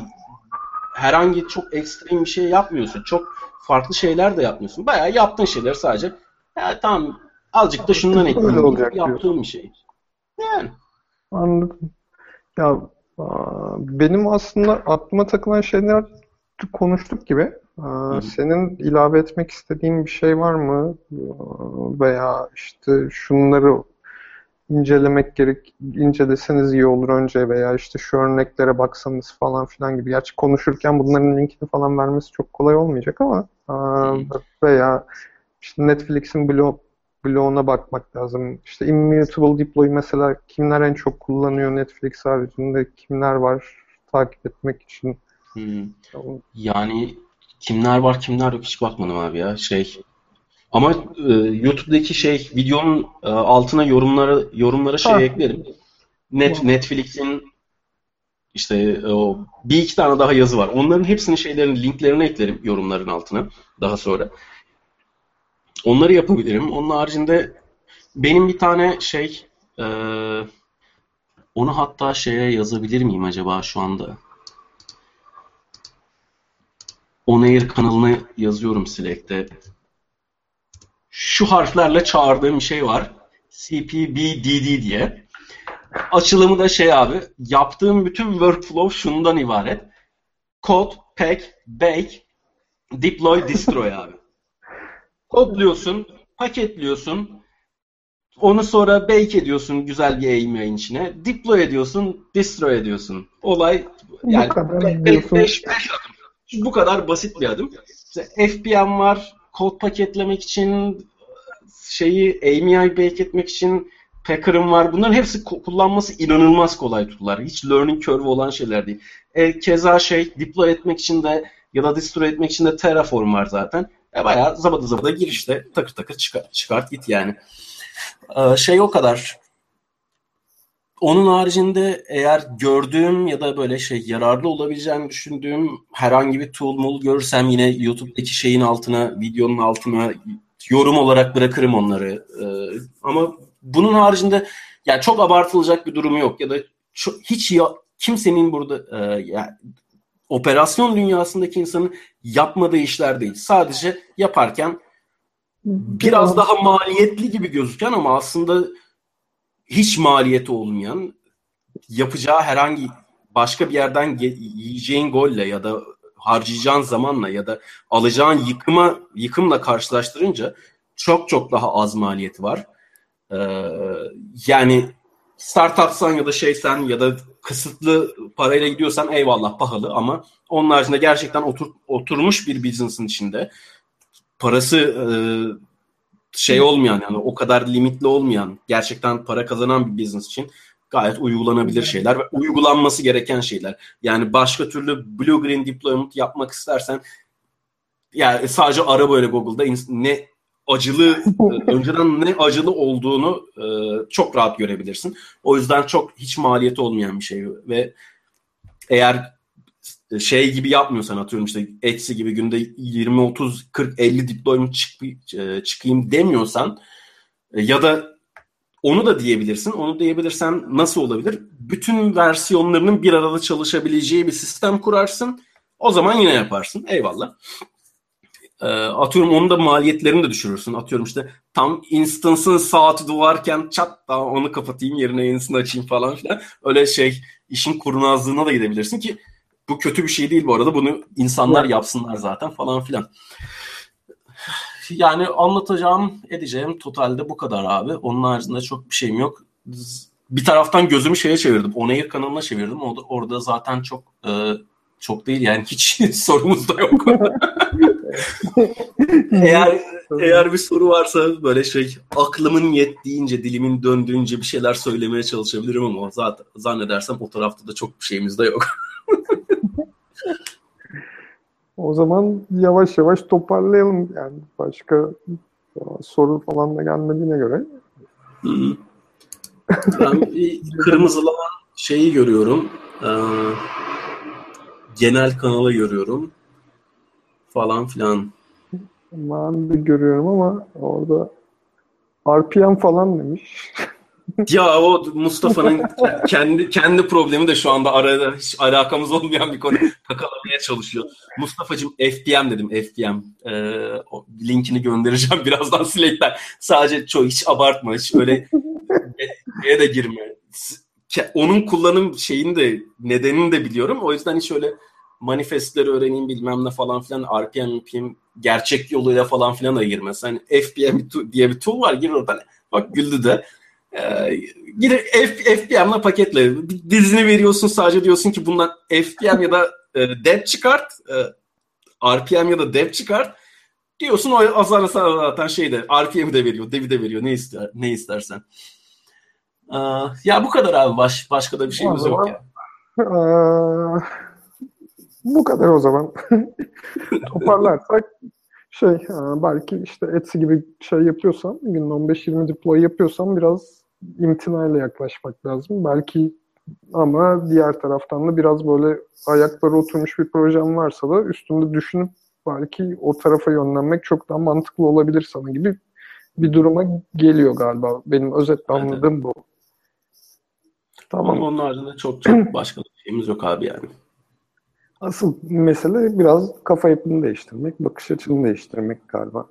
herhangi çok ekstrem bir şey yapmıyorsun. Çok farklı şeyler de yapmıyorsun. Bayağı yaptığın şeyler sadece ya, tamam Azıcık da şundan ekleyeyim. olacak yaptığım diyorsun. bir şey. Yani. Anladım. Ya benim aslında aklıma takılan şeyler konuştuk gibi. Hı. Senin ilave etmek istediğin bir şey var mı? Veya işte şunları incelemek gerek, inceleseniz iyi olur önce veya işte şu örneklere baksanız falan filan gibi. Gerçi konuşurken bunların linkini falan vermesi çok kolay olmayacak ama veya işte Netflix'in blog bloğuna bakmak lazım. İşte Immutable Deploy mesela kimler en çok kullanıyor Netflix haricinde kimler var takip etmek için. Hmm. Yani kimler var kimler yok hiç bakmadım abi ya. Şey ama e, YouTube'daki şey videonun e, altına yorumlara yorumlara şey ha. eklerim. Net Netflix'in işte e, o bir iki tane daha yazı var. Onların hepsinin şeylerin linklerini eklerim yorumların altına daha sonra. Onları yapabilirim. Onun haricinde benim bir tane şey e, onu hatta şeye yazabilir miyim acaba şu anda? On Air kanalına yazıyorum Slack'te. Şu harflerle çağırdığım bir şey var. CPBDD diye. Açılımı da şey abi, yaptığım bütün workflow şundan ibaret. Code, pack, bake, deploy, destroy abi. Kodluyorsun, paketliyorsun. Onu sonra bake ediyorsun güzel bir aim içine. Deploy ediyorsun, destroy ediyorsun. Olay yani 5 adım. Bu kadar basit bir adım. İşte FPM var, kod paketlemek için şeyi AMI bake etmek için Packer'ım var. Bunların hepsi kullanması inanılmaz kolay tutullar. Hiç learning curve olan şeyler değil. E, keza şey deploy etmek için de ya da destroy etmek için de Terraform var zaten. E bayağı zabada zabada gir işte takır takır çıkart, çıkart git yani. Ee, şey o kadar. Onun haricinde eğer gördüğüm ya da böyle şey yararlı olabileceğini düşündüğüm herhangi bir tool mul görürsem yine YouTube'daki şeyin altına, videonun altına yorum olarak bırakırım onları. Ee, ama bunun haricinde yani çok abartılacak bir durumu yok ya da çok, hiç ya, kimsenin burada e, yani operasyon dünyasındaki insanın yapmadığı işler değil. Sadece yaparken biraz daha maliyetli gibi gözüken ama aslında hiç maliyeti olmayan yapacağı herhangi başka bir yerden yiyeceğin golle ya da harcayacağın zamanla ya da alacağın yıkıma yıkımla karşılaştırınca çok çok daha az maliyeti var. Ee, yani startupsan ya da şeysen ya da kısıtlı parayla gidiyorsan eyvallah pahalı ama onun haricinde gerçekten otur, oturmuş bir business'ın içinde parası e, şey olmayan yani o kadar limitli olmayan gerçekten para kazanan bir business için gayet uygulanabilir şeyler ve uygulanması gereken şeyler. Yani başka türlü blue green deployment yapmak istersen yani sadece ara böyle Google'da ne acılı önceden ne acılı olduğunu e, çok rahat görebilirsin. O yüzden çok hiç maliyeti olmayan bir şey ve eğer şey gibi yapmıyorsan atıyorum işte Etsy gibi günde 20 30 40 50 deployment çık, e, çıkayım demiyorsan e, ya da onu da diyebilirsin. Onu diyebilirsen nasıl olabilir? Bütün versiyonlarının bir arada çalışabileceği bir sistem kurarsın. O zaman yine yaparsın. Eyvallah. E, atıyorum onun da maliyetlerini de düşürürsün. Atıyorum işte tam instance'ın saati duvarken çat daha onu kapatayım yerine yenisini açayım falan filan. Öyle şey işin kurnazlığına da gidebilirsin ki bu kötü bir şey değil bu arada. Bunu insanlar yapsınlar zaten falan filan. Yani anlatacağım, edeceğim totalde bu kadar abi. Onun haricinde çok bir şeyim yok. Bir taraftan gözümü şeye çevirdim. Onair kanalına çevirdim. Orada, orada zaten çok e, çok değil yani hiç sorumuz da yok. eğer eğer bir soru varsa böyle şey aklımın yettiğince, dilimin döndüğünce bir şeyler söylemeye çalışabilirim ama zaten zannedersem o tarafta da çok bir şeyimiz de yok. o zaman yavaş yavaş toparlayalım yani başka soru falan da gelmediğine göre. Ben bir kırmızılaman şeyi görüyorum. Ee, genel kanalı görüyorum. Falan filan. Ben de görüyorum ama orada RPM falan demiş. ya o Mustafa'nın kendi kendi problemi de şu anda arada hiç alakamız olmayan bir konu kakalamaya çalışıyor. Mustafa'cığım FPM dedim FPM. Ee, o linkini göndereceğim birazdan Slack'ten. Sadece çok hiç abartma hiç öyle de girme. Onun kullanım şeyini de nedenini de biliyorum. O yüzden hiç öyle manifestleri öğreneyim bilmem ne falan filan RPM, RPM gerçek yoluyla falan filan da girmez. Hani FPM diye bir tool var gir oradan. Bak güldü de. Ee, gir F, FPM'la paketle. Dizini veriyorsun sadece diyorsun ki bundan FPM ya da e, dep çıkart. E, RPM ya da dep çıkart. Diyorsun o azar sana zaten şeyde RPM'i de veriyor, dev'i de veriyor. Ne ister ne istersen. Ee, ya bu kadar abi. Baş, başka da bir şeyimiz yok ya. Ee, bu kadar o zaman. Toparlarsak şey e, belki işte Etsy gibi şey yapıyorsan günün 15-20 deploy yapıyorsan biraz imtinayla yaklaşmak lazım. Belki ama diğer taraftan da biraz böyle ayakları oturmuş bir projem varsa da üstünde düşünüp belki o tarafa yönlenmek çok daha mantıklı olabilir sana gibi bir duruma geliyor galiba. Benim özetle anladığım evet. bu. Tamam. Ama onun haricinde çok çok başka bir şeyimiz yok abi yani. Asıl mesele biraz kafa yapını değiştirmek, bakış açını değiştirmek galiba.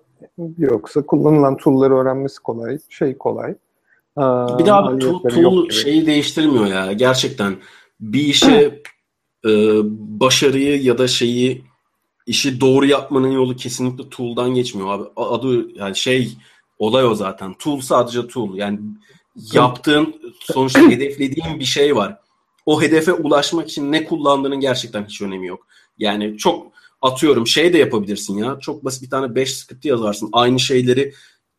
Yoksa kullanılan tool'ları öğrenmesi kolay, şey kolay. bir daha tool, tool şeyi değiştirmiyor ya gerçekten. Bir işe e, başarıyı ya da şeyi işi doğru yapmanın yolu kesinlikle tool'dan geçmiyor abi. Adı yani şey olay o zaten. Tool sadece tool. Yani yaptığın sonuçta hedeflediğin bir şey var o hedefe ulaşmak için ne kullandığının gerçekten hiç önemi yok. Yani çok atıyorum şey de yapabilirsin ya. Çok basit bir tane 5 script yazarsın. Aynı şeyleri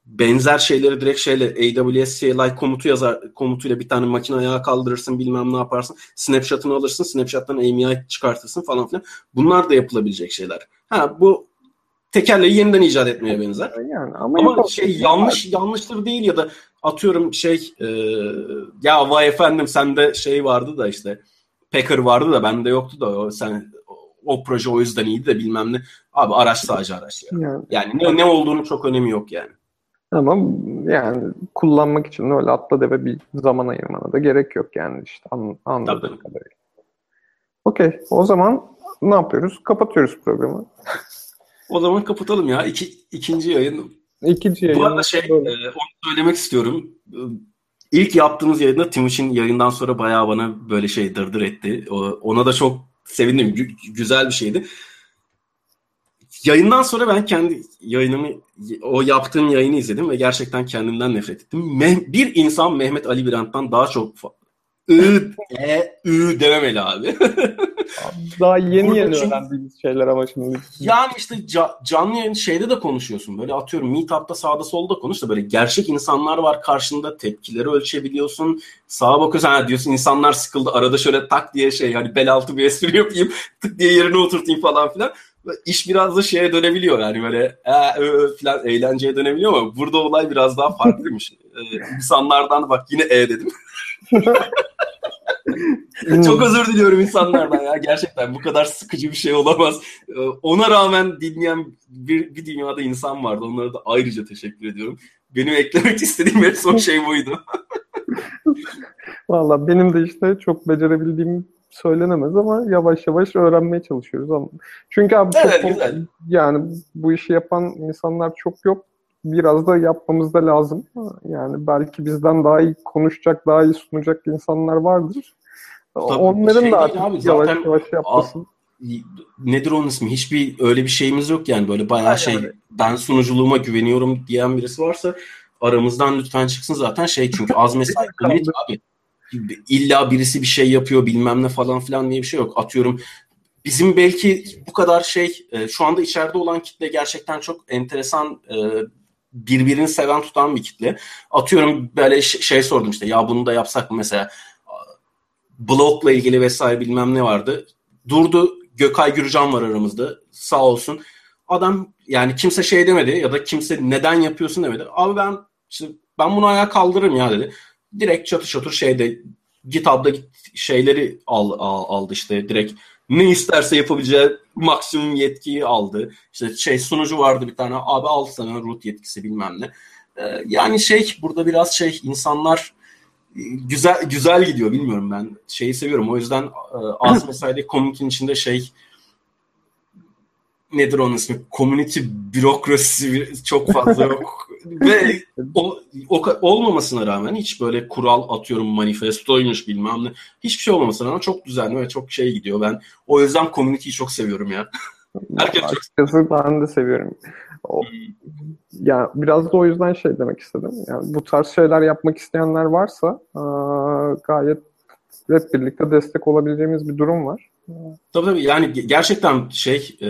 benzer şeyleri direkt şeyle AWS CLI komutu yazar komutuyla bir tane makine ayağa kaldırırsın bilmem ne yaparsın. Snapshot'ını alırsın. Snapshot'tan AMI çıkartırsın falan filan. Bunlar da yapılabilecek şeyler. Ha bu tekerleği yeniden icat etmeye benzer. Yani ama, ama şey yanlış yanlıştır değil ya da atıyorum şey e, ya vay efendim sende şey vardı da işte Packer vardı da bende yoktu da o, sen o proje o yüzden iyiydi de bilmem ne. Abi araç sadece araç ya. Yani, yani ne, ne olduğunu çok önemi yok yani. Ama yani kullanmak için öyle atla deve bir zaman ayırmana da gerek yok yani işte an, anladığım Tabii. kadarıyla. Okey o zaman ne yapıyoruz? Kapatıyoruz programı. O zaman kapatalım ya. İki, ikinci yayın. İkinci yayın. Bu arada şey e, onu söylemek istiyorum. İlk yaptığımız yayında Timuçin yayından sonra bayağı bana böyle şey dırdır etti. Ona da çok sevindim. Gü- güzel bir şeydi. Yayından sonra ben kendi yayınımı, o yaptığım yayını izledim ve gerçekten kendimden nefret ettim. Meh- bir insan Mehmet Ali Birant'tan daha çok ı, e, ü dememeli abi. Daha yeni yeni çünkü, öğrendiğimiz şeyler ama şimdi. Yani işte ca, canlı yayın şeyde de konuşuyorsun. Böyle atıyorum Meetup'ta sağda solda konuş da böyle gerçek insanlar var karşında tepkileri ölçebiliyorsun. Sağa bakıyorsun ha diyorsun insanlar sıkıldı arada şöyle tak diye şey hani bel altı bir espri yapayım tık diye yerine oturtayım falan filan. İş biraz da şeye dönebiliyor yani böyle e, ö, falan eğlenceye dönebiliyor ama burada olay biraz daha farklıymış. ee, insanlardan bak yine e dedim. Çok özür diliyorum insanlardan ya. Gerçekten bu kadar sıkıcı bir şey olamaz. Ee, ona rağmen dinleyen bir, bir dünyada insan vardı. Onlara da ayrıca teşekkür ediyorum. Benim eklemek istediğim en son şey buydu. Valla benim de işte çok becerebildiğim söylenemez ama yavaş yavaş öğrenmeye çalışıyoruz. Çünkü abi Evet, çok, güzel. yani bu işi yapan insanlar çok yok. Biraz da yapmamız da lazım. Yani belki bizden daha iyi konuşacak, daha iyi sunacak insanlar vardır. Onların şey da artık abi, yavaş zaten yavaş yapması. nedir onun ismi? Hiçbir öyle bir şeyimiz yok yani böyle bayağı şey öyle. ben sunuculuğuma güveniyorum diyen birisi varsa aramızdan lütfen çıksın zaten şey çünkü az mesai community abi. İlla birisi bir şey yapıyor bilmem ne falan filan diye bir şey yok. Atıyorum bizim belki bu kadar şey e, şu anda içeride olan kitle gerçekten çok enteresan e, birbirini seven tutan bir kitle. Atıyorum böyle şey sordum işte ya bunu da yapsak mı mesela blogla ilgili vesaire bilmem ne vardı. Durdu Gökay Gürcan var aramızda sağ olsun. Adam yani kimse şey demedi ya da kimse neden yapıyorsun demedi. Abi ben işte ben bunu ayağa kaldırırım ya dedi. Direkt çatır çatır şeyde GitHub'da git şeyleri al, al- aldı işte direkt ne isterse yapabileceği maksimum yetkiyi aldı. İşte şey sunucu vardı bir tane. Abi al sana root yetkisi bilmem ne. Ee, yani şey burada biraz şey insanlar e, güzel güzel gidiyor. Bilmiyorum ben şeyi seviyorum. O yüzden e, az mesaide community'nin içinde şey nedir onun ismi? Community bürokrasi çok fazla yok ve o, o olmamasına rağmen hiç böyle kural atıyorum manifestoymuş bilmem ne hiçbir şey olmamasına rağmen çok düzenli ve çok şey gidiyor ben o yüzden community'yi çok seviyorum ya. Herkes çok Açıkçası ben de seviyorum. O, ya biraz da o yüzden şey demek istedim. Yani bu tarz şeyler yapmak isteyenler varsa aa, gayet hep birlikte destek olabileceğimiz bir durum var. Tabii tabii yani ge- gerçekten şey e,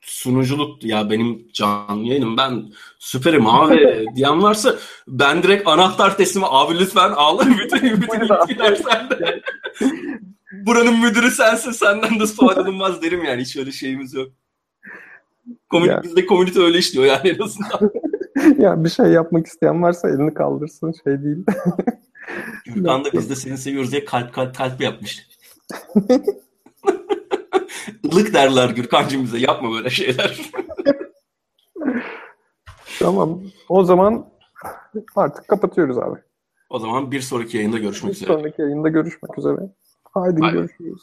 sunuculuk ya benim canlı yayınım ben süperim abi diyen varsa ben direkt anahtar teslimi abi lütfen al bütün bütün yetkiler sende. Buranın müdürü sensin senden de sual alınmaz derim yani hiç öyle şeyimiz yok. Komünite, Ya. Bizde komünite öyle işliyor yani en azından. ya bir şey yapmak isteyen varsa elini kaldırsın şey değil. Gürkan da biz de seni seviyoruz diye kalp kalp kalp yapmış. Ilık derler Gürkan'cığım bize yapma böyle şeyler. tamam. O zaman artık kapatıyoruz abi. O zaman bir sonraki yayında görüşmek Bir üzere. sonraki yayında görüşmek üzere. Haydi bay. görüşürüz.